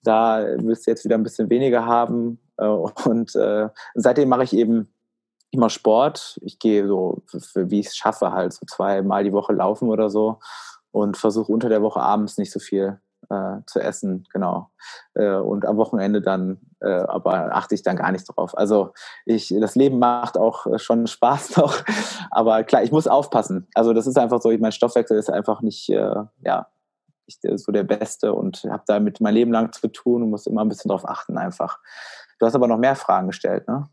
da du jetzt wieder ein bisschen weniger haben. Äh, und äh, seitdem mache ich eben immer Sport. Ich gehe so, wie ich es schaffe, halt so zweimal die Woche laufen oder so und versuche unter der Woche abends nicht so viel äh, zu essen, genau. Äh, und am Wochenende dann, äh, aber achte ich dann gar nicht drauf. Also ich, das Leben macht auch schon *laughs* Spaß noch, aber klar, ich muss aufpassen. Also das ist einfach so, mein Stoffwechsel ist einfach nicht, äh, ja, nicht so der Beste und habe damit mein Leben lang zu tun und muss immer ein bisschen drauf achten einfach. Du hast aber noch mehr Fragen gestellt, ne?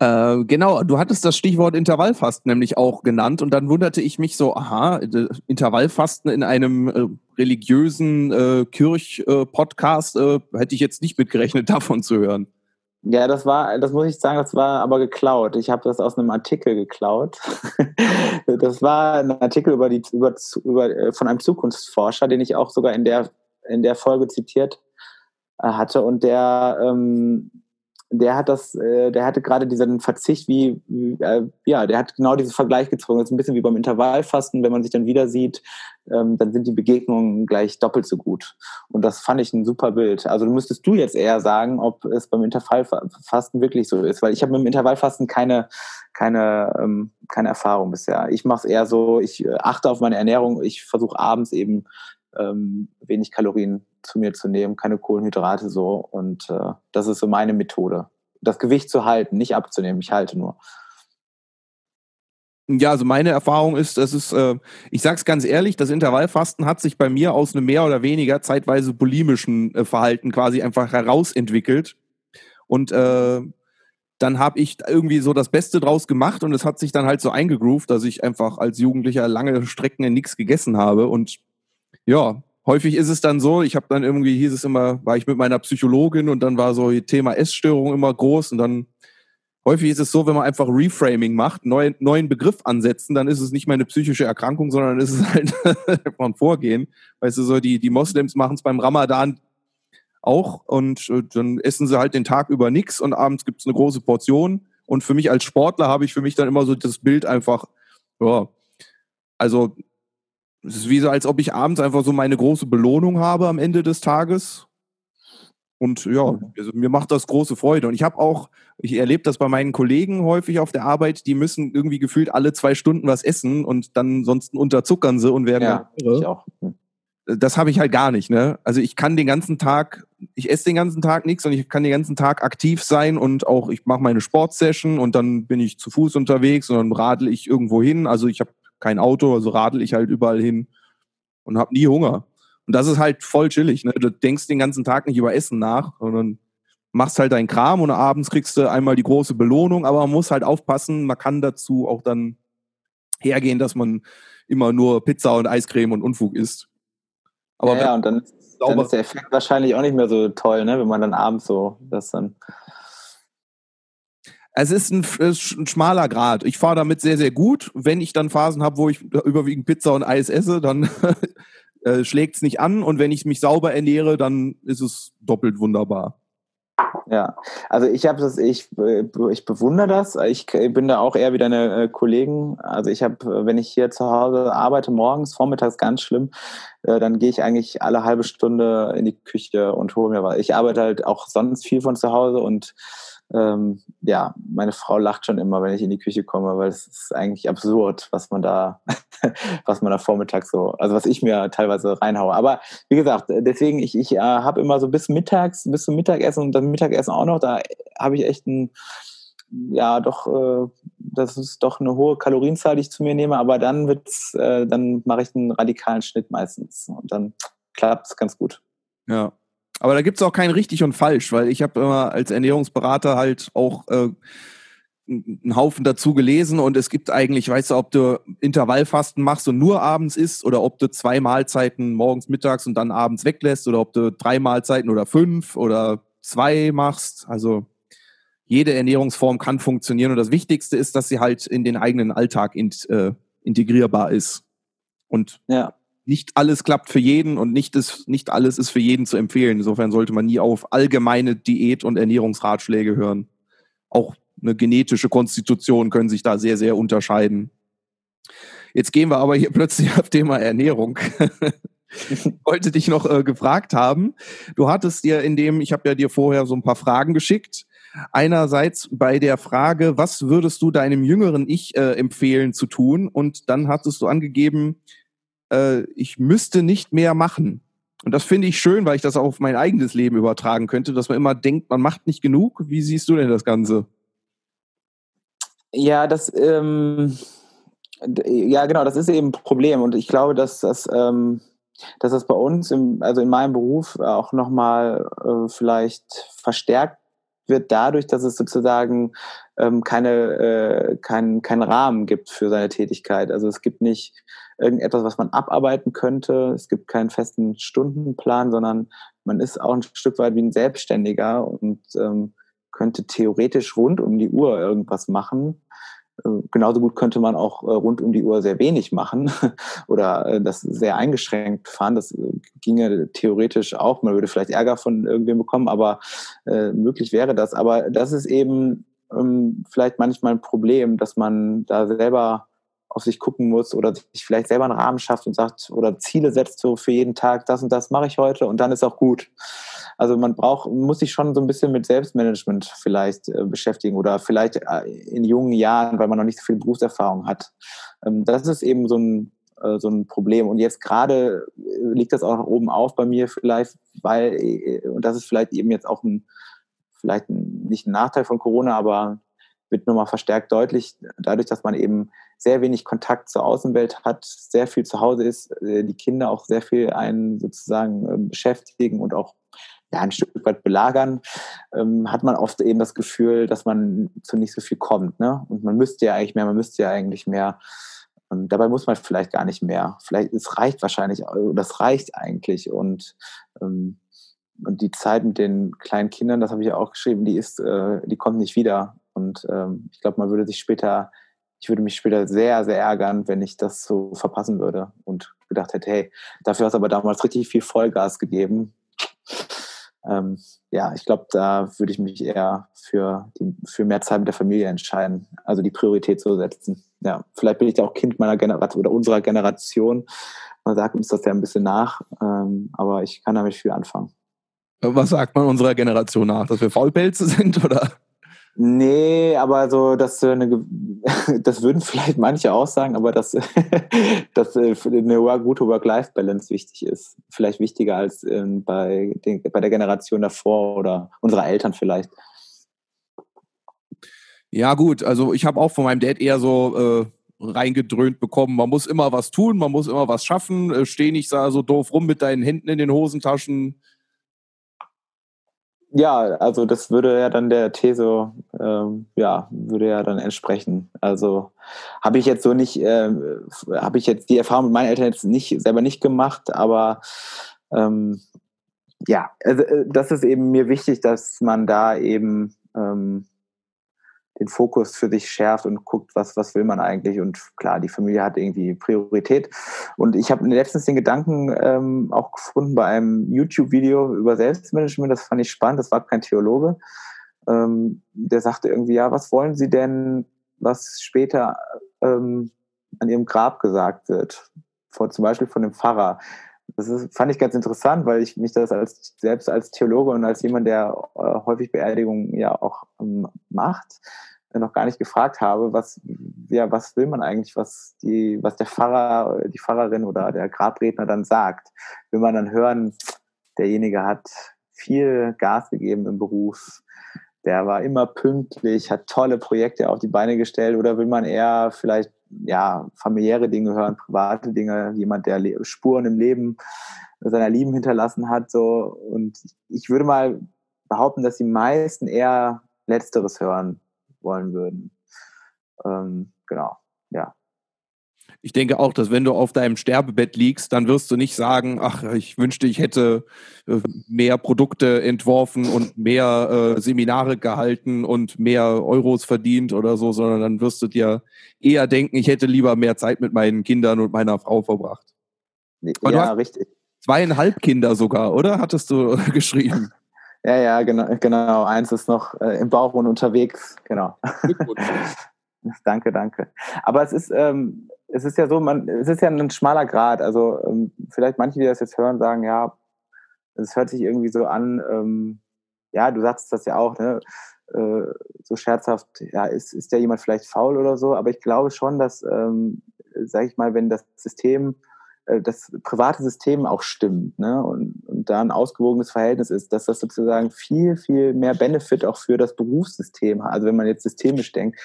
Äh, genau, du hattest das Stichwort Intervallfasten nämlich auch genannt und dann wunderte ich mich so, aha, Intervallfasten in einem äh, religiösen äh, Kirch-Podcast äh, hätte ich jetzt nicht mitgerechnet, *laughs* davon zu hören. Ja, das war, das muss ich sagen, das war aber geklaut. Ich habe das aus einem Artikel geklaut. *laughs* das war ein Artikel über die, über, über, äh, von einem Zukunftsforscher, den ich auch sogar in der, in der Folge zitiert äh, hatte und der ähm, der hat das, äh, der hatte gerade diesen Verzicht wie, äh, ja, der hat genau diesen Vergleich gezogen. Das ist ein bisschen wie beim Intervallfasten, wenn man sich dann wieder sieht, ähm, dann sind die Begegnungen gleich doppelt so gut. Und das fand ich ein super Bild. Also müsstest du jetzt eher sagen, ob es beim Intervallfasten wirklich so ist, weil ich habe mit dem Intervallfasten keine, keine, ähm, keine Erfahrung bisher. Ich mache es eher so, ich äh, achte auf meine Ernährung, ich versuche abends eben ähm, wenig Kalorien zu mir zu nehmen, keine Kohlenhydrate so. Und äh, das ist so meine Methode. Das Gewicht zu halten, nicht abzunehmen, ich halte nur. Ja, also meine Erfahrung ist, das ist, äh, ich sag's ganz ehrlich, das Intervallfasten hat sich bei mir aus einem mehr oder weniger zeitweise bulimischen äh, Verhalten quasi einfach herausentwickelt. Und äh, dann habe ich irgendwie so das Beste draus gemacht und es hat sich dann halt so eingegroovt, dass ich einfach als Jugendlicher lange Strecken in nichts gegessen habe. Und ja, häufig ist es dann so, ich habe dann irgendwie, hieß es immer, war ich mit meiner Psychologin und dann war so Thema Essstörung immer groß und dann häufig ist es so, wenn man einfach Reframing macht, neuen, neuen Begriff ansetzen, dann ist es nicht mehr eine psychische Erkrankung, sondern ist es halt *laughs* ein Vorgehen. Weißt du, so die, die Moslems machen es beim Ramadan auch und äh, dann essen sie halt den Tag über nichts und abends gibt es eine große Portion. Und für mich als Sportler habe ich für mich dann immer so das Bild einfach, ja, also es ist wie so, als ob ich abends einfach so meine große Belohnung habe am Ende des Tages. Und ja, also mir macht das große Freude. Und ich habe auch, ich erlebe das bei meinen Kollegen häufig auf der Arbeit, die müssen irgendwie gefühlt alle zwei Stunden was essen und dann sonst unterzuckern sie und werden ja, ich auch. Hm. Das habe ich halt gar nicht, ne? Also ich kann den ganzen Tag, ich esse den ganzen Tag nichts und ich kann den ganzen Tag aktiv sein und auch ich mache meine Sportsession und dann bin ich zu Fuß unterwegs und dann radel ich irgendwo hin. Also ich habe kein Auto, also radel ich halt überall hin und habe nie Hunger. Und das ist halt voll chillig. Ne? Du denkst den ganzen Tag nicht über Essen nach, sondern machst halt deinen Kram und abends kriegst du einmal die große Belohnung, aber man muss halt aufpassen, man kann dazu auch dann hergehen, dass man immer nur Pizza und Eiscreme und Unfug isst. Aber ja, ja und dann, dann ist der Effekt wahrscheinlich auch nicht mehr so toll, ne? wenn man dann abends so das dann es ist ein, ein schmaler Grad. Ich fahre damit sehr, sehr gut. Wenn ich dann Phasen habe, wo ich überwiegend Pizza und Eis esse, dann *laughs* äh, schlägt es nicht an. Und wenn ich mich sauber ernähre, dann ist es doppelt wunderbar. Ja, also ich habe das, ich, ich bewundere das. Ich bin da auch eher wie deine äh, Kollegen. Also ich habe, wenn ich hier zu Hause arbeite, morgens, vormittags ganz schlimm, äh, dann gehe ich eigentlich alle halbe Stunde in die Küche und hole mir was. Ich arbeite halt auch sonst viel von zu Hause und ähm, ja, meine Frau lacht schon immer, wenn ich in die Küche komme, weil es ist eigentlich absurd, was man da, *laughs* was man da vormittags so, also was ich mir teilweise reinhaue. Aber wie gesagt, deswegen, ich, ich äh, habe immer so bis mittags, bis zum Mittagessen und dann Mittagessen auch noch, da habe ich echt ein, ja doch, äh, das ist doch eine hohe Kalorienzahl, die ich zu mir nehme, aber dann wird's, äh, dann mache ich einen radikalen Schnitt meistens und dann klappt es ganz gut. Ja. Aber da gibt es auch kein richtig und falsch, weil ich habe immer als Ernährungsberater halt auch äh, einen Haufen dazu gelesen und es gibt eigentlich, weißt du, ob du Intervallfasten machst und nur abends isst oder ob du zwei Mahlzeiten morgens, mittags und dann abends weglässt oder ob du drei Mahlzeiten oder fünf oder zwei machst. Also jede Ernährungsform kann funktionieren und das Wichtigste ist, dass sie halt in den eigenen Alltag int, äh, integrierbar ist. Und ja. Nicht alles klappt für jeden und nicht, ist, nicht alles ist für jeden zu empfehlen. Insofern sollte man nie auf allgemeine Diät- und Ernährungsratschläge hören. Auch eine genetische Konstitution können sich da sehr, sehr unterscheiden. Jetzt gehen wir aber hier *laughs* plötzlich auf Thema Ernährung. ich *laughs* wollte dich noch äh, gefragt haben. Du hattest dir in dem, ich habe ja dir vorher so ein paar Fragen geschickt. Einerseits bei der Frage, was würdest du deinem jüngeren Ich äh, empfehlen zu tun? Und dann hattest du angegeben, äh, ich müsste nicht mehr machen. Und das finde ich schön, weil ich das auch auf mein eigenes Leben übertragen könnte, dass man immer denkt, man macht nicht genug. Wie siehst du denn das Ganze? Ja, das, ähm, ja, genau, das ist eben ein Problem. Und ich glaube, dass das, ähm, dass das bei uns, im, also in meinem Beruf, auch nochmal äh, vielleicht verstärkt wird dadurch, dass es sozusagen ähm, keine, äh, keinen kein Rahmen gibt für seine Tätigkeit. Also es gibt nicht irgendetwas, was man abarbeiten könnte. Es gibt keinen festen Stundenplan, sondern man ist auch ein Stück weit wie ein Selbstständiger und ähm, könnte theoretisch rund um die Uhr irgendwas machen. Äh, genauso gut könnte man auch äh, rund um die Uhr sehr wenig machen *laughs* oder äh, das sehr eingeschränkt fahren. Das ginge theoretisch auch. Man würde vielleicht Ärger von irgendwem bekommen, aber möglich wäre das. Aber das ist eben ähm, vielleicht manchmal ein Problem, dass man da selber auf sich gucken muss oder sich vielleicht selber einen Rahmen schafft und sagt oder Ziele setzt so für jeden Tag, das und das mache ich heute und dann ist auch gut. Also man braucht, muss sich schon so ein bisschen mit Selbstmanagement vielleicht äh, beschäftigen oder vielleicht äh, in jungen Jahren, weil man noch nicht so viel Berufserfahrung hat. Ähm, das ist eben so ein, äh, so ein Problem. Und jetzt gerade liegt das auch oben auf bei mir vielleicht, weil, und das ist vielleicht eben jetzt auch ein, vielleicht nicht ein Nachteil von Corona, aber wird nochmal verstärkt deutlich, dadurch, dass man eben sehr wenig Kontakt zur Außenwelt hat, sehr viel zu Hause ist, äh, die Kinder auch sehr viel einen sozusagen ähm, beschäftigen und auch ja, ein Stück weit belagern, ähm, hat man oft eben das Gefühl, dass man zu nicht so viel kommt. Ne? Und man müsste ja eigentlich mehr, man müsste ja eigentlich mehr. Und dabei muss man vielleicht gar nicht mehr. Vielleicht, es reicht wahrscheinlich, das reicht eigentlich. Und, ähm, und die Zeit mit den kleinen Kindern, das habe ich ja auch geschrieben, die ist, äh, die kommt nicht wieder. Und ähm, ich glaube, man würde sich später, ich würde mich später sehr, sehr ärgern, wenn ich das so verpassen würde und gedacht hätte, hey, dafür hast du aber damals richtig viel Vollgas gegeben. Ähm, ja, ich glaube, da würde ich mich eher für, die, für mehr Zeit mit der Familie entscheiden, also die Priorität zu setzen. Ja, vielleicht bin ich auch Kind meiner Generation oder unserer Generation. Man sagt uns das ja ein bisschen nach, ähm, aber ich kann damit viel anfangen. Was sagt man unserer Generation nach? Dass wir Faulpelze sind, oder? Nee, aber so, dass eine, *laughs* das würden vielleicht manche auch sagen, aber dass, *laughs* dass äh, eine gute Work-Life-Balance wichtig ist. Vielleicht wichtiger als ähm, bei, den, bei der Generation davor oder unserer Eltern vielleicht. Ja, gut, also ich habe auch von meinem Dad eher so äh, reingedröhnt bekommen, man muss immer was tun, man muss immer was schaffen, äh, steh nicht so doof rum mit deinen Händen in den Hosentaschen, ja, also das würde ja dann der These, ähm, ja, würde ja dann entsprechen. Also habe ich jetzt so nicht, äh, habe ich jetzt die Erfahrung mit meinen Eltern jetzt nicht selber nicht gemacht, aber ähm, ja, also äh, das ist eben mir wichtig, dass man da eben ähm, den Fokus für sich schärft und guckt, was, was will man eigentlich. Und klar, die Familie hat irgendwie Priorität. Und ich habe letztens den Gedanken ähm, auch gefunden bei einem YouTube-Video über Selbstmanagement, das fand ich spannend, das war kein Theologe. Ähm, der sagte irgendwie, ja, was wollen Sie denn, was später ähm, an Ihrem Grab gesagt wird? Vor, zum Beispiel von dem Pfarrer. Das ist, fand ich ganz interessant, weil ich mich das als selbst als Theologe und als jemand, der äh, häufig Beerdigungen ja auch ähm, macht, noch gar nicht gefragt habe, was, ja, was will man eigentlich, was die, was der Pfarrer, die Pfarrerin oder der Grabredner dann sagt. Will man dann hören, derjenige hat viel Gas gegeben im Beruf, der war immer pünktlich, hat tolle Projekte auf die Beine gestellt oder will man eher vielleicht ja familiäre Dinge hören, private Dinge, jemand, der Spuren im Leben seiner Lieben hinterlassen hat so und ich würde mal behaupten, dass die meisten eher letzteres hören wollen würden. Ähm, genau, ja ich denke auch, dass wenn du auf deinem Sterbebett liegst, dann wirst du nicht sagen, ach, ich wünschte, ich hätte äh, mehr Produkte entworfen und mehr äh, Seminare gehalten und mehr Euros verdient oder so, sondern dann wirst du dir eher denken, ich hätte lieber mehr Zeit mit meinen Kindern und meiner Frau verbracht. Aber ja, richtig. Zweieinhalb Kinder sogar, oder? Hattest du *laughs* geschrieben? Ja, ja, genau, genau. Eins ist noch äh, im Bauch und unterwegs, genau. *laughs* danke, danke. Aber es ist, ähm, es ist ja so, man, es ist ja ein schmaler Grad. Also ähm, vielleicht manche, die das jetzt hören, sagen, ja, es hört sich irgendwie so an, ähm, ja, du sagst das ja auch, ne? Äh, so scherzhaft, ja, ist, ist ja jemand vielleicht faul oder so, aber ich glaube schon, dass, ähm, sage ich mal, wenn das System, äh, das private System auch stimmt ne? und, und da ein ausgewogenes Verhältnis ist, dass das sozusagen viel, viel mehr Benefit auch für das Berufssystem hat. Also wenn man jetzt systemisch denkt,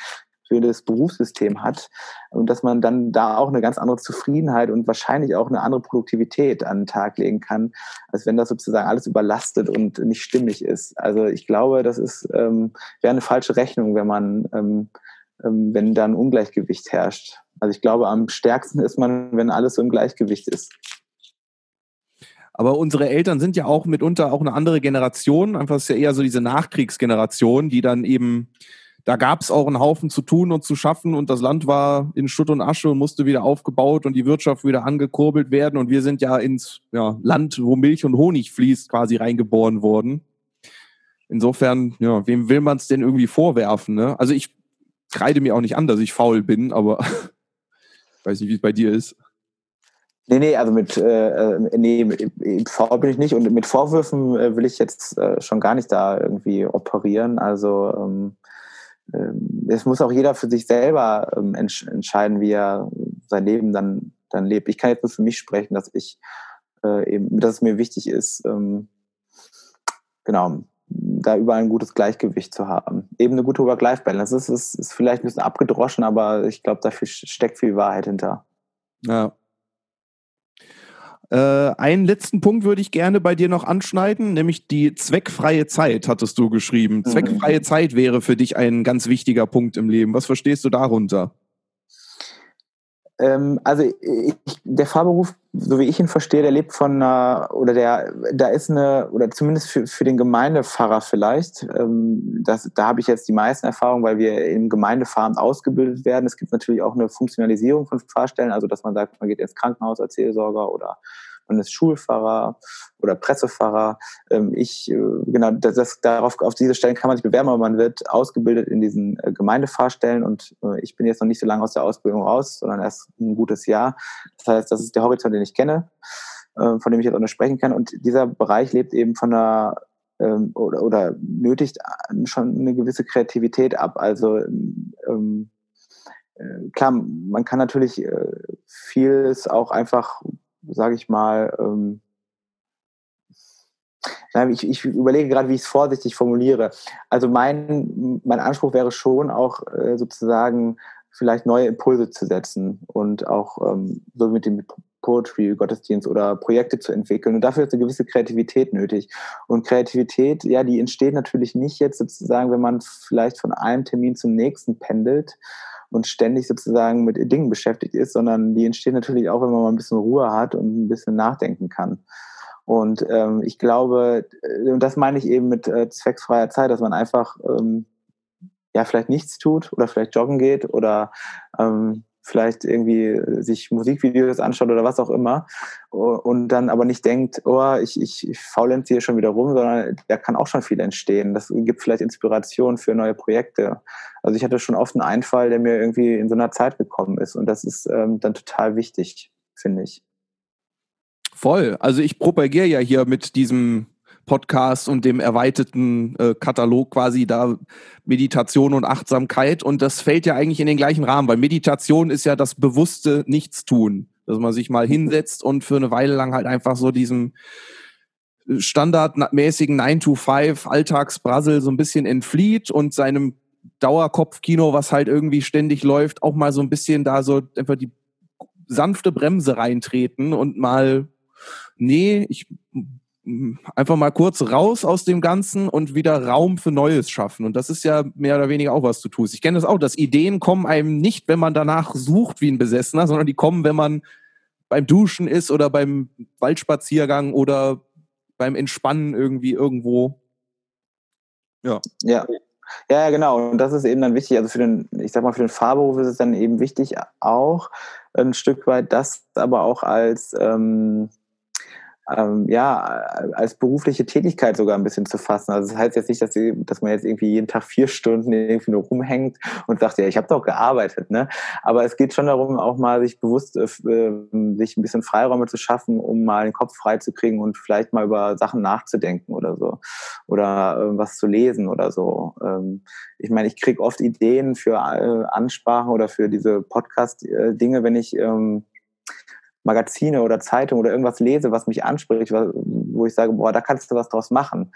für das Berufssystem hat und dass man dann da auch eine ganz andere Zufriedenheit und wahrscheinlich auch eine andere Produktivität an den Tag legen kann, als wenn das sozusagen alles überlastet und nicht stimmig ist. Also ich glaube, das ist ähm, wäre eine falsche Rechnung, wenn man ähm, ähm, wenn da ein Ungleichgewicht herrscht. Also ich glaube, am stärksten ist man, wenn alles so im Gleichgewicht ist. Aber unsere Eltern sind ja auch mitunter auch eine andere Generation. Einfach ist ja eher so diese Nachkriegsgeneration, die dann eben da gab es auch einen Haufen zu tun und zu schaffen und das Land war in Schutt und Asche und musste wieder aufgebaut und die Wirtschaft wieder angekurbelt werden und wir sind ja ins ja, Land, wo Milch und Honig fließt, quasi reingeboren worden. Insofern, ja, wem will man es denn irgendwie vorwerfen? Ne? Also ich kreide mir auch nicht an, dass ich faul bin, aber *laughs* weiß nicht, wie es bei dir ist. Nee, nee, also mit, äh, äh nee, faul bin ich nicht und mit Vorwürfen äh, will ich jetzt äh, schon gar nicht da irgendwie operieren. Also ähm, es muss auch jeder für sich selber ähm, entscheiden, wie er sein Leben dann, dann lebt. Ich kann jetzt nur für mich sprechen, dass ich äh, eben, dass es mir wichtig ist, ähm, genau, da überall ein gutes Gleichgewicht zu haben. Eben eine gute Work-Life-Balance. Das ist, ist vielleicht ein bisschen abgedroschen, aber ich glaube, dafür steckt viel Wahrheit hinter. Ja. Äh, einen letzten Punkt würde ich gerne bei dir noch anschneiden, nämlich die zweckfreie Zeit, hattest du geschrieben. Mhm. Zweckfreie Zeit wäre für dich ein ganz wichtiger Punkt im Leben. Was verstehst du darunter? Ähm, also ich, der Fahrberuf, so wie ich ihn verstehe, der lebt von einer, oder der, da ist eine, oder zumindest für, für den Gemeindepfarrer vielleicht, ähm, das, da habe ich jetzt die meisten Erfahrungen, weil wir im Gemeindefahren ausgebildet werden. Es gibt natürlich auch eine Funktionalisierung von Fahrstellen, also dass man sagt, man geht ins Krankenhaus als Seelsorger oder man ist Schulfahrer oder Pressefahrer. Ähm, ich, äh, genau, das, das, darauf, auf diese Stellen kann man sich bewerben, aber man wird ausgebildet in diesen äh, Gemeindefahrstellen und äh, ich bin jetzt noch nicht so lange aus der Ausbildung raus, sondern erst ein gutes Jahr. Das heißt, das ist der Horizont, den ich kenne, von dem ich jetzt auch noch sprechen kann. Und dieser Bereich lebt eben von einer ähm, oder, oder nötigt schon eine gewisse Kreativität ab. Also ähm, klar, man kann natürlich vieles auch einfach sage ich mal, ähm, ich, ich überlege gerade, wie ich es vorsichtig formuliere. Also mein, mein Anspruch wäre schon auch äh, sozusagen vielleicht neue Impulse zu setzen und auch ähm, so mit dem Poetry, Gottesdienst oder Projekte zu entwickeln. Und dafür ist eine gewisse Kreativität nötig. Und Kreativität, ja, die entsteht natürlich nicht jetzt sozusagen, wenn man vielleicht von einem Termin zum nächsten pendelt, und ständig sozusagen mit Dingen beschäftigt ist, sondern die entstehen natürlich auch, wenn man mal ein bisschen Ruhe hat und ein bisschen nachdenken kann. Und ähm, ich glaube, äh, und das meine ich eben mit äh, zwecksfreier Zeit, dass man einfach ähm, ja vielleicht nichts tut oder vielleicht joggen geht oder ähm, vielleicht irgendwie sich Musikvideos anschaut oder was auch immer und dann aber nicht denkt, oh, ich, ich, ich faulenze hier schon wieder rum, sondern da kann auch schon viel entstehen. Das gibt vielleicht Inspiration für neue Projekte. Also ich hatte schon oft einen Einfall, der mir irgendwie in so einer Zeit gekommen ist und das ist ähm, dann total wichtig, finde ich. Voll. Also ich propagiere ja hier mit diesem Podcast und dem erweiterten äh, Katalog quasi da Meditation und Achtsamkeit. Und das fällt ja eigentlich in den gleichen Rahmen, weil Meditation ist ja das bewusste Nichtstun, dass man sich mal hinsetzt und für eine Weile lang halt einfach so diesem standardmäßigen 9-to-5 Alltagsbrassel so ein bisschen entflieht und seinem Dauerkopfkino, was halt irgendwie ständig läuft, auch mal so ein bisschen da so einfach die sanfte Bremse reintreten und mal, nee, ich einfach mal kurz raus aus dem Ganzen und wieder Raum für Neues schaffen. Und das ist ja mehr oder weniger auch, was du tust. Ich kenne das auch, dass Ideen kommen einem nicht, wenn man danach sucht wie ein Besessener, sondern die kommen, wenn man beim Duschen ist oder beim Waldspaziergang oder beim Entspannen irgendwie irgendwo. Ja. Ja. Ja, genau. Und das ist eben dann wichtig. Also für den, ich sag mal, für den Fahrberuf ist es dann eben wichtig auch ein Stück weit, das aber auch als ähm, ähm, ja, als berufliche Tätigkeit sogar ein bisschen zu fassen. Also das heißt jetzt nicht, dass, sie, dass man jetzt irgendwie jeden Tag vier Stunden irgendwie nur rumhängt und sagt, ja, ich habe doch gearbeitet. Ne? Aber es geht schon darum, auch mal sich bewusst, äh, ähm, sich ein bisschen Freiräume zu schaffen, um mal den Kopf frei zu kriegen und vielleicht mal über Sachen nachzudenken oder so. Oder äh, was zu lesen oder so. Ähm, ich meine, ich kriege oft Ideen für äh, Ansprachen oder für diese Podcast-Dinge, wenn ich ähm, Magazine oder Zeitungen oder irgendwas lese, was mich anspricht, wo ich sage, boah, da kannst du was draus machen.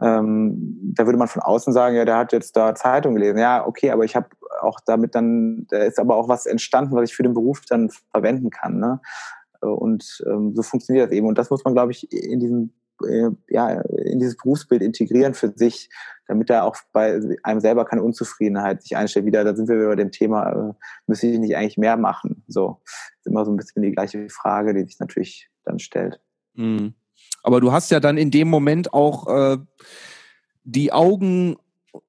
Ähm, da würde man von außen sagen, ja, der hat jetzt da Zeitung gelesen. Ja, okay, aber ich habe auch damit dann, da ist aber auch was entstanden, was ich für den Beruf dann verwenden kann. Ne? Und ähm, so funktioniert das eben. Und das muss man, glaube ich, in diesem äh, ja, in dieses Berufsbild integrieren für sich, damit da auch bei einem selber keine Unzufriedenheit sich einstellt. Wieder, da sind wir über dem Thema, äh, müsste ich nicht eigentlich mehr machen? So, ist immer so ein bisschen die gleiche Frage, die sich natürlich dann stellt. Mhm. Aber du hast ja dann in dem Moment auch äh, die Augen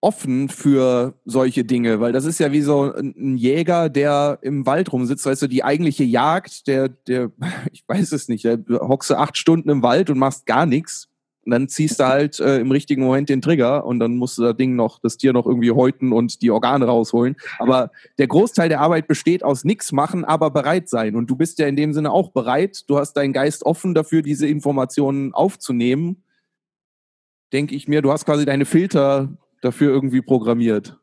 offen für solche Dinge, weil das ist ja wie so ein Jäger, der im Wald rumsitzt, weißt du, die eigentliche Jagd, der, der, *laughs* ich weiß es nicht, der hockst du acht Stunden im Wald und machst gar nichts. Und dann ziehst du halt äh, im richtigen Moment den Trigger und dann musst du das Ding noch, das Tier noch irgendwie häuten und die Organe rausholen. Aber der Großteil der Arbeit besteht aus nichts machen, aber bereit sein. Und du bist ja in dem Sinne auch bereit. Du hast deinen Geist offen dafür, diese Informationen aufzunehmen. Denke ich mir, du hast quasi deine Filter dafür irgendwie programmiert.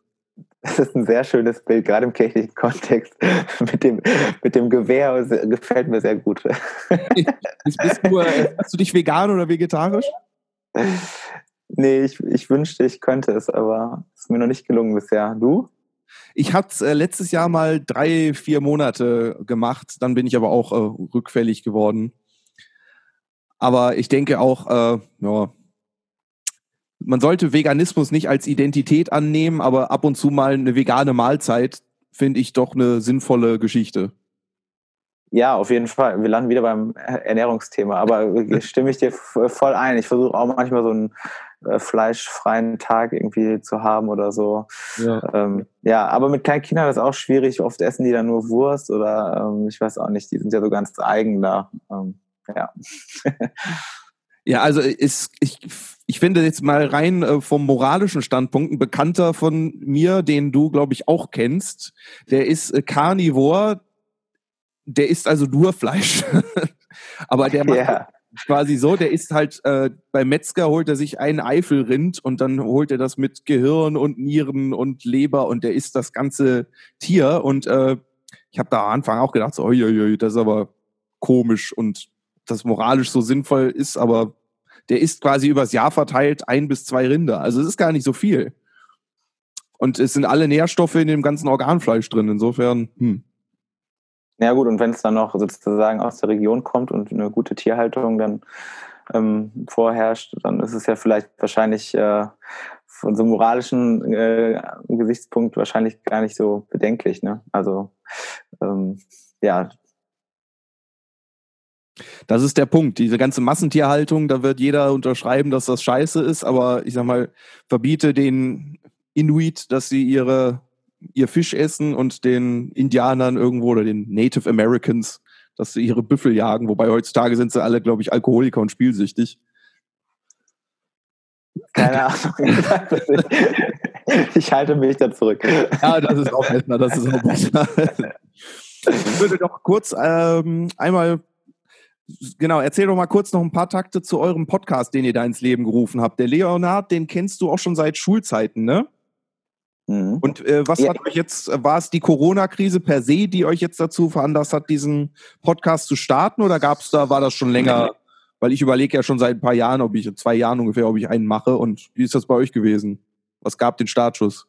Das ist ein sehr schönes Bild, gerade im kirchlichen Kontext. *laughs* mit, dem, mit dem Gewehr gefällt mir sehr gut. *laughs* bist, du, äh, hast du dich vegan oder vegetarisch? Nee, ich, ich wünschte, ich könnte es, aber es ist mir noch nicht gelungen bisher. Du? Ich hatte es äh, letztes Jahr mal drei, vier Monate gemacht, dann bin ich aber auch äh, rückfällig geworden. Aber ich denke auch, äh, ja, man sollte Veganismus nicht als Identität annehmen, aber ab und zu mal eine vegane Mahlzeit finde ich doch eine sinnvolle Geschichte. Ja, auf jeden Fall. Wir landen wieder beim Ernährungsthema, aber *laughs* stimme ich dir voll ein. Ich versuche auch manchmal so einen äh, fleischfreien Tag irgendwie zu haben oder so. Ja. Ähm, ja, aber mit kleinen Kindern ist es auch schwierig. Oft essen die dann nur Wurst oder ähm, ich weiß auch nicht, die sind ja so ganz eigen da. Ähm, ja. *laughs* Ja, also ist, ich, ich finde jetzt mal rein äh, vom moralischen Standpunkt ein Bekannter von mir, den du, glaube ich, auch kennst, der ist äh, Carnivore, der isst also nur Fleisch. *laughs* Aber der macht yeah. quasi so, der isst halt äh, beim Metzger holt er sich einen Eifelrind und dann holt er das mit Gehirn und Nieren und Leber und der isst das ganze Tier. Und äh, ich habe da am Anfang auch gedacht, so, oi, oi, oi, das ist aber komisch und das moralisch so sinnvoll ist, aber der isst quasi übers Jahr verteilt ein bis zwei Rinder. Also es ist gar nicht so viel. Und es sind alle Nährstoffe in dem ganzen Organfleisch drin. Insofern, hm. Ja gut, und wenn es dann noch sozusagen aus der Region kommt und eine gute Tierhaltung dann ähm, vorherrscht, dann ist es ja vielleicht wahrscheinlich äh, von so einem moralischen äh, Gesichtspunkt wahrscheinlich gar nicht so bedenklich. Ne? Also ähm, ja, das ist der Punkt. Diese ganze Massentierhaltung, da wird jeder unterschreiben, dass das scheiße ist, aber ich sag mal, verbiete den Inuit, dass sie ihre, ihr Fisch essen und den Indianern irgendwo oder den Native Americans, dass sie ihre Büffel jagen. Wobei heutzutage sind sie alle, glaube ich, Alkoholiker und spielsüchtig. Keine Ahnung. ich halte mich da zurück. Ja, das ist auch besser. Das ist auch besser. Ich würde doch kurz ähm, einmal Genau, erzähl doch mal kurz noch ein paar Takte zu eurem Podcast, den ihr da ins Leben gerufen habt. Der Leonard, den kennst du auch schon seit Schulzeiten, ne? Mhm. Und äh, was ja. hat euch jetzt, war es die Corona-Krise per se, die euch jetzt dazu veranlasst hat, diesen Podcast zu starten oder gab's da, war das schon länger Weil ich überlege ja schon seit ein paar Jahren, ob ich, zwei Jahren ungefähr, ob ich einen mache. Und wie ist das bei euch gewesen? Was gab den Startschuss?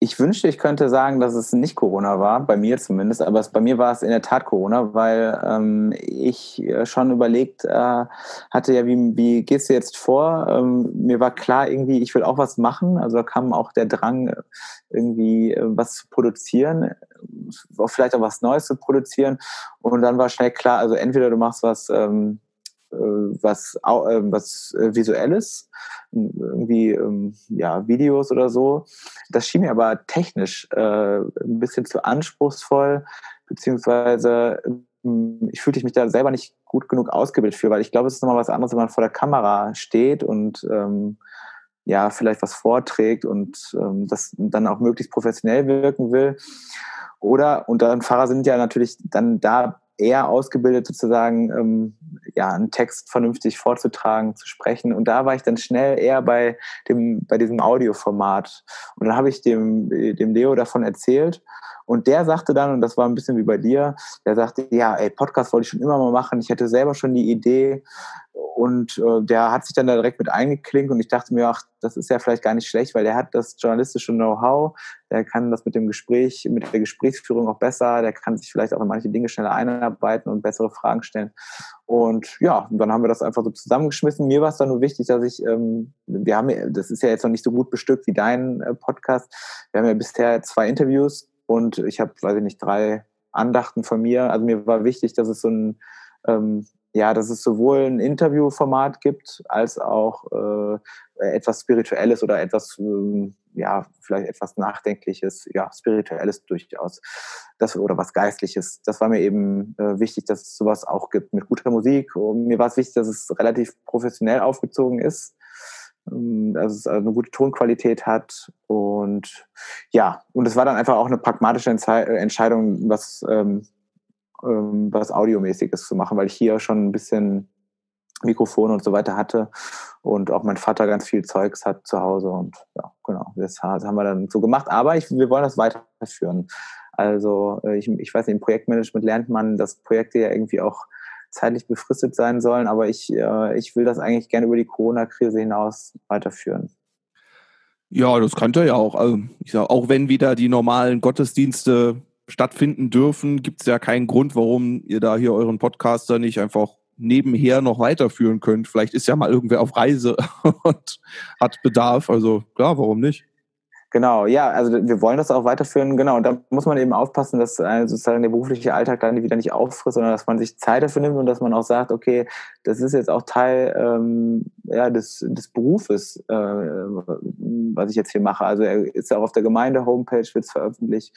Ich wünschte, ich könnte sagen, dass es nicht Corona war, bei mir zumindest, aber es, bei mir war es in der Tat Corona, weil ähm, ich äh, schon überlegt äh, hatte, ja, wie, wie gehst du jetzt vor? Ähm, mir war klar, irgendwie, ich will auch was machen. Also da kam auch der Drang, irgendwie äh, was zu produzieren, vielleicht auch was Neues zu produzieren. Und dann war schnell klar, also entweder du machst was, ähm, äh, was, äh, was Visuelles, irgendwie ähm, ja, Videos oder so. Das schien mir aber technisch äh, ein bisschen zu anspruchsvoll, beziehungsweise ähm, ich fühlte mich da selber nicht gut genug ausgebildet für, weil ich glaube, es ist nochmal was anderes, wenn man vor der Kamera steht und ähm, ja, vielleicht was vorträgt und ähm, das dann auch möglichst professionell wirken will. Oder, und dann Fahrer sind ja natürlich dann da eher ausgebildet, sozusagen ähm, ja, einen Text vernünftig vorzutragen, zu sprechen. Und da war ich dann schnell eher bei dem, bei diesem Audioformat. Und dann habe ich dem, dem Leo davon erzählt. Und der sagte dann, und das war ein bisschen wie bei dir, der sagte, ja, ey, Podcast wollte ich schon immer mal machen. Ich hätte selber schon die Idee. Und äh, der hat sich dann da direkt mit eingeklinkt und ich dachte mir, ach, das ist ja vielleicht gar nicht schlecht, weil der hat das journalistische Know-how, der kann das mit dem Gespräch, mit der Gesprächsführung auch besser, der kann sich vielleicht auch in manche Dinge schneller einarbeiten und bessere Fragen stellen. Und ja, und dann haben wir das einfach so zusammengeschmissen. Mir war es dann nur wichtig, dass ich, ähm, wir haben, das ist ja jetzt noch nicht so gut bestückt wie dein äh, Podcast. Wir haben ja bisher zwei Interviews und ich habe, weiß ich nicht, drei Andachten von mir. Also mir war wichtig, dass es so ein ähm, ja, dass es sowohl ein Interviewformat gibt, als auch äh, etwas Spirituelles oder etwas, äh, ja, vielleicht etwas Nachdenkliches, ja, Spirituelles durchaus. Das, oder was Geistliches. Das war mir eben äh, wichtig, dass es sowas auch gibt mit guter Musik. Und mir war es wichtig, dass es relativ professionell aufgezogen ist. Ähm, dass es eine gute Tonqualität hat und ja, und es war dann einfach auch eine pragmatische Entscheidung, was ähm, ähm, was Audiomäßiges zu machen, weil ich hier schon ein bisschen Mikrofon und so weiter hatte und auch mein Vater ganz viel Zeugs hat zu Hause und ja, genau, das haben wir dann so gemacht. Aber ich, wir wollen das weiterführen. Also äh, ich, ich weiß nicht, im Projektmanagement lernt man, dass Projekte ja irgendwie auch zeitlich befristet sein sollen, aber ich, äh, ich will das eigentlich gerne über die Corona-Krise hinaus weiterführen. Ja, das könnte ja auch. Also ich sag, auch wenn wieder die normalen Gottesdienste stattfinden dürfen, gibt es ja keinen Grund, warum ihr da hier euren Podcaster nicht einfach nebenher noch weiterführen könnt. Vielleicht ist ja mal irgendwer auf Reise *laughs* und hat Bedarf. Also klar, warum nicht? Genau, ja, also wir wollen das auch weiterführen, genau. Und da muss man eben aufpassen, dass äh, sozusagen der berufliche Alltag dann wieder nicht auffrisst, sondern dass man sich Zeit dafür nimmt und dass man auch sagt, okay, das ist jetzt auch Teil ähm, ja, des, des Berufes, äh, was ich jetzt hier mache. Also er ist ja auch auf der Gemeinde-Homepage, wird es veröffentlicht.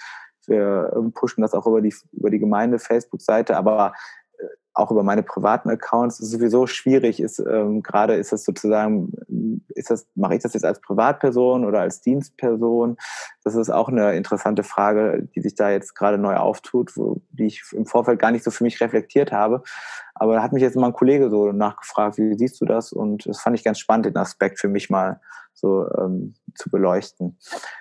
Wir ähm, pushen das auch über die, über die Gemeinde-Facebook-Seite, aber äh, auch über meine privaten Accounts ist sowieso schwierig. Ist ähm, gerade ist das sozusagen, ist das mache ich das jetzt als Privatperson oder als Dienstperson? Das ist auch eine interessante Frage, die sich da jetzt gerade neu auftut, wo, die ich im Vorfeld gar nicht so für mich reflektiert habe. Aber da hat mich jetzt mal ein Kollege so nachgefragt, wie siehst du das? Und das fand ich ganz spannend, den Aspekt für mich mal so ähm, zu beleuchten.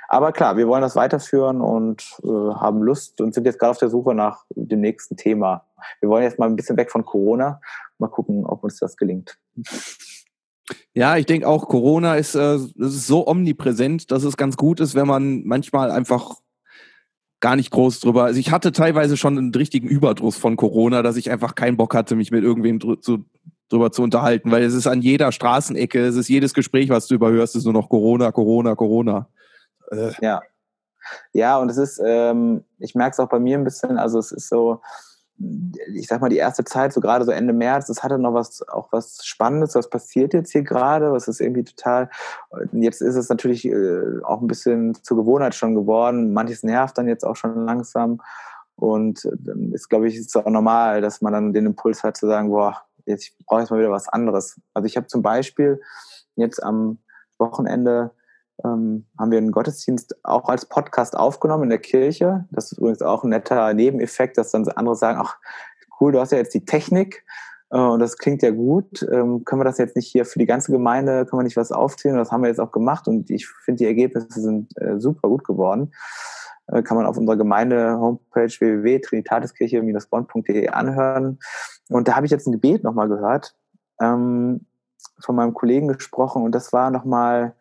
Aber klar, wir wollen das weiterführen und äh, haben Lust und sind jetzt gerade auf der Suche nach dem nächsten Thema. Wir wollen jetzt mal ein bisschen weg von Corona. Mal gucken, ob uns das gelingt. Ja, ich denke auch, Corona ist, äh, ist so omnipräsent, dass es ganz gut ist, wenn man manchmal einfach gar nicht groß drüber. Also ich hatte teilweise schon einen richtigen Überdruss von Corona, dass ich einfach keinen Bock hatte, mich mit irgendwem zu, drüber zu unterhalten, weil es ist an jeder Straßenecke, es ist jedes Gespräch, was du überhörst, ist nur noch Corona, Corona, Corona. Äh. Ja. Ja, und es ist, ähm, ich merke es auch bei mir ein bisschen, also es ist so, ich sag mal, die erste Zeit, so gerade so Ende März, das hatte noch was, auch was Spannendes, was passiert jetzt hier gerade, was ist irgendwie total, jetzt ist es natürlich äh, auch ein bisschen zur Gewohnheit schon geworden, manches nervt dann jetzt auch schon langsam und dann ist, glaube ich, ist auch normal, dass man dann den Impuls hat zu sagen, boah, jetzt ich brauche jetzt mal wieder was anderes. Also ich habe zum Beispiel jetzt am Wochenende ähm, haben wir einen Gottesdienst auch als Podcast aufgenommen in der Kirche. Das ist übrigens auch ein netter Nebeneffekt, dass dann andere sagen, ach cool, du hast ja jetzt die Technik äh, und das klingt ja gut. Ähm, können wir das jetzt nicht hier für die ganze Gemeinde, können wir nicht was aufziehen? das haben wir jetzt auch gemacht und ich finde, die Ergebnisse sind äh, super gut geworden. Äh, kann man auf unserer Gemeinde-Homepage www.trinitatiskirche-bonn.de anhören. Und da habe ich jetzt ein Gebet nochmal gehört, ähm, von meinem Kollegen gesprochen und das war nochmal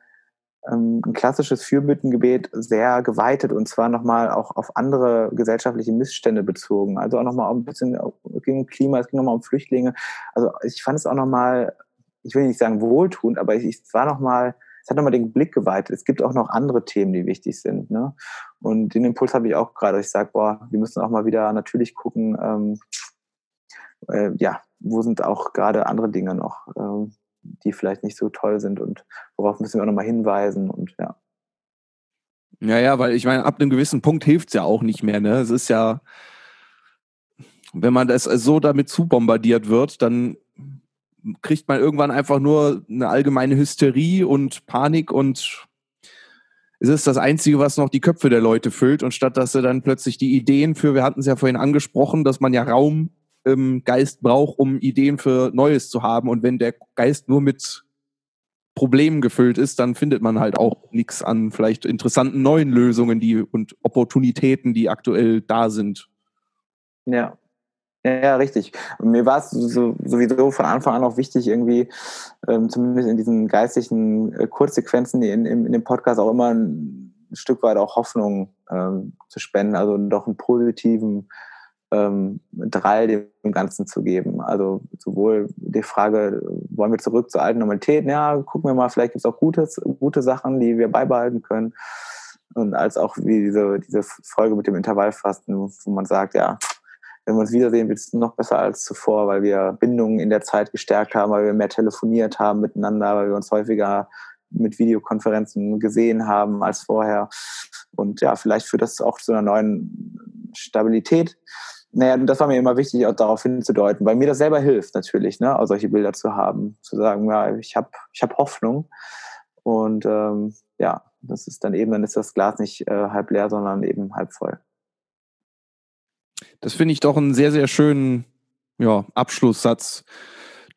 ähm, ein klassisches Fürbittengebet sehr geweitet und zwar nochmal auch auf andere gesellschaftliche Missstände bezogen. Also auch nochmal ein bisschen ging um Klima, es ging nochmal um Flüchtlinge. Also ich fand es auch nochmal, ich will nicht sagen wohltuend, aber ich, es war nochmal, es hat nochmal den Blick geweitet. Es gibt auch noch andere Themen, die wichtig sind. Ne? Und den Impuls habe ich auch gerade. Ich sage, boah, wir müssen auch mal wieder natürlich gucken, ähm, äh, ja, wo sind auch gerade andere Dinge noch, ähm, die vielleicht nicht so toll sind und worauf müssen wir auch nochmal hinweisen und ja. Ja, ja, weil ich meine, ab einem gewissen Punkt hilft es ja auch nicht mehr. Ne? Es ist ja, wenn man das so damit zu bombardiert wird, dann kriegt man irgendwann einfach nur eine allgemeine Hysterie und Panik und es ist das Einzige, was noch die Köpfe der Leute füllt. Und statt dass sie dann plötzlich die Ideen für, wir hatten es ja vorhin angesprochen, dass man ja Raum im Geist braucht, um Ideen für Neues zu haben. Und wenn der Geist nur mit Problemen gefüllt ist, dann findet man halt auch nichts an vielleicht interessanten neuen Lösungen die, und Opportunitäten, die aktuell da sind. Ja. Ja, richtig. Mir war es so, sowieso von Anfang an auch wichtig, irgendwie, ähm, zumindest in diesen geistlichen äh, Kurzsequenzen in, in, in, dem Podcast auch immer ein Stück weit auch Hoffnung ähm, zu spenden, also doch einen positiven ähm, Drall dem Ganzen zu geben. Also sowohl die Frage, wollen wir zurück zur alten Normalität? Ja, gucken wir mal, vielleicht gibt es auch Gutes, gute Sachen, die wir beibehalten können. Und als auch wie diese, diese Folge mit dem Intervallfasten, wo man sagt, ja, wenn wir uns wiedersehen, wird es noch besser als zuvor, weil wir Bindungen in der Zeit gestärkt haben, weil wir mehr telefoniert haben miteinander, weil wir uns häufiger mit Videokonferenzen gesehen haben als vorher. Und ja, vielleicht führt das auch zu einer neuen Stabilität naja, das war mir immer wichtig, auch darauf hinzudeuten, weil mir das selber hilft natürlich, ne, auch solche Bilder zu haben, zu sagen, ja, ich habe ich hab Hoffnung. Und ähm, ja, das ist dann eben, dann ist das Glas nicht äh, halb leer, sondern eben halb voll. Das finde ich doch einen sehr, sehr schönen ja, Abschlusssatz.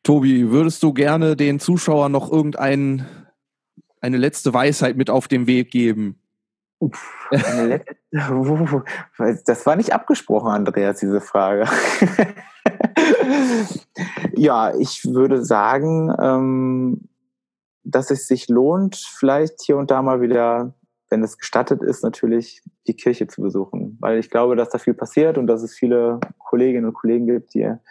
Tobi, würdest du gerne den Zuschauern noch irgendeine letzte Weisheit mit auf den Weg geben? *laughs* das war nicht abgesprochen, Andreas, diese Frage. *laughs* ja, ich würde sagen, ähm, dass es sich lohnt, vielleicht hier und da mal wieder, wenn es gestattet ist, natürlich die Kirche zu besuchen. Weil ich glaube, dass da viel passiert und dass es viele Kolleginnen und Kollegen gibt, die einen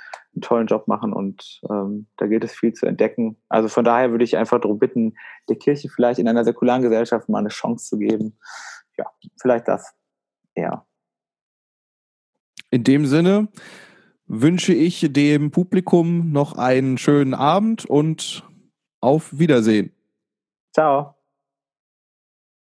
tollen Job machen und ähm, da gilt es viel zu entdecken. Also von daher würde ich einfach darum bitten, der Kirche vielleicht in einer säkularen Gesellschaft mal eine Chance zu geben ja, vielleicht das eher. In dem Sinne wünsche ich dem Publikum noch einen schönen Abend und auf Wiedersehen. Ciao.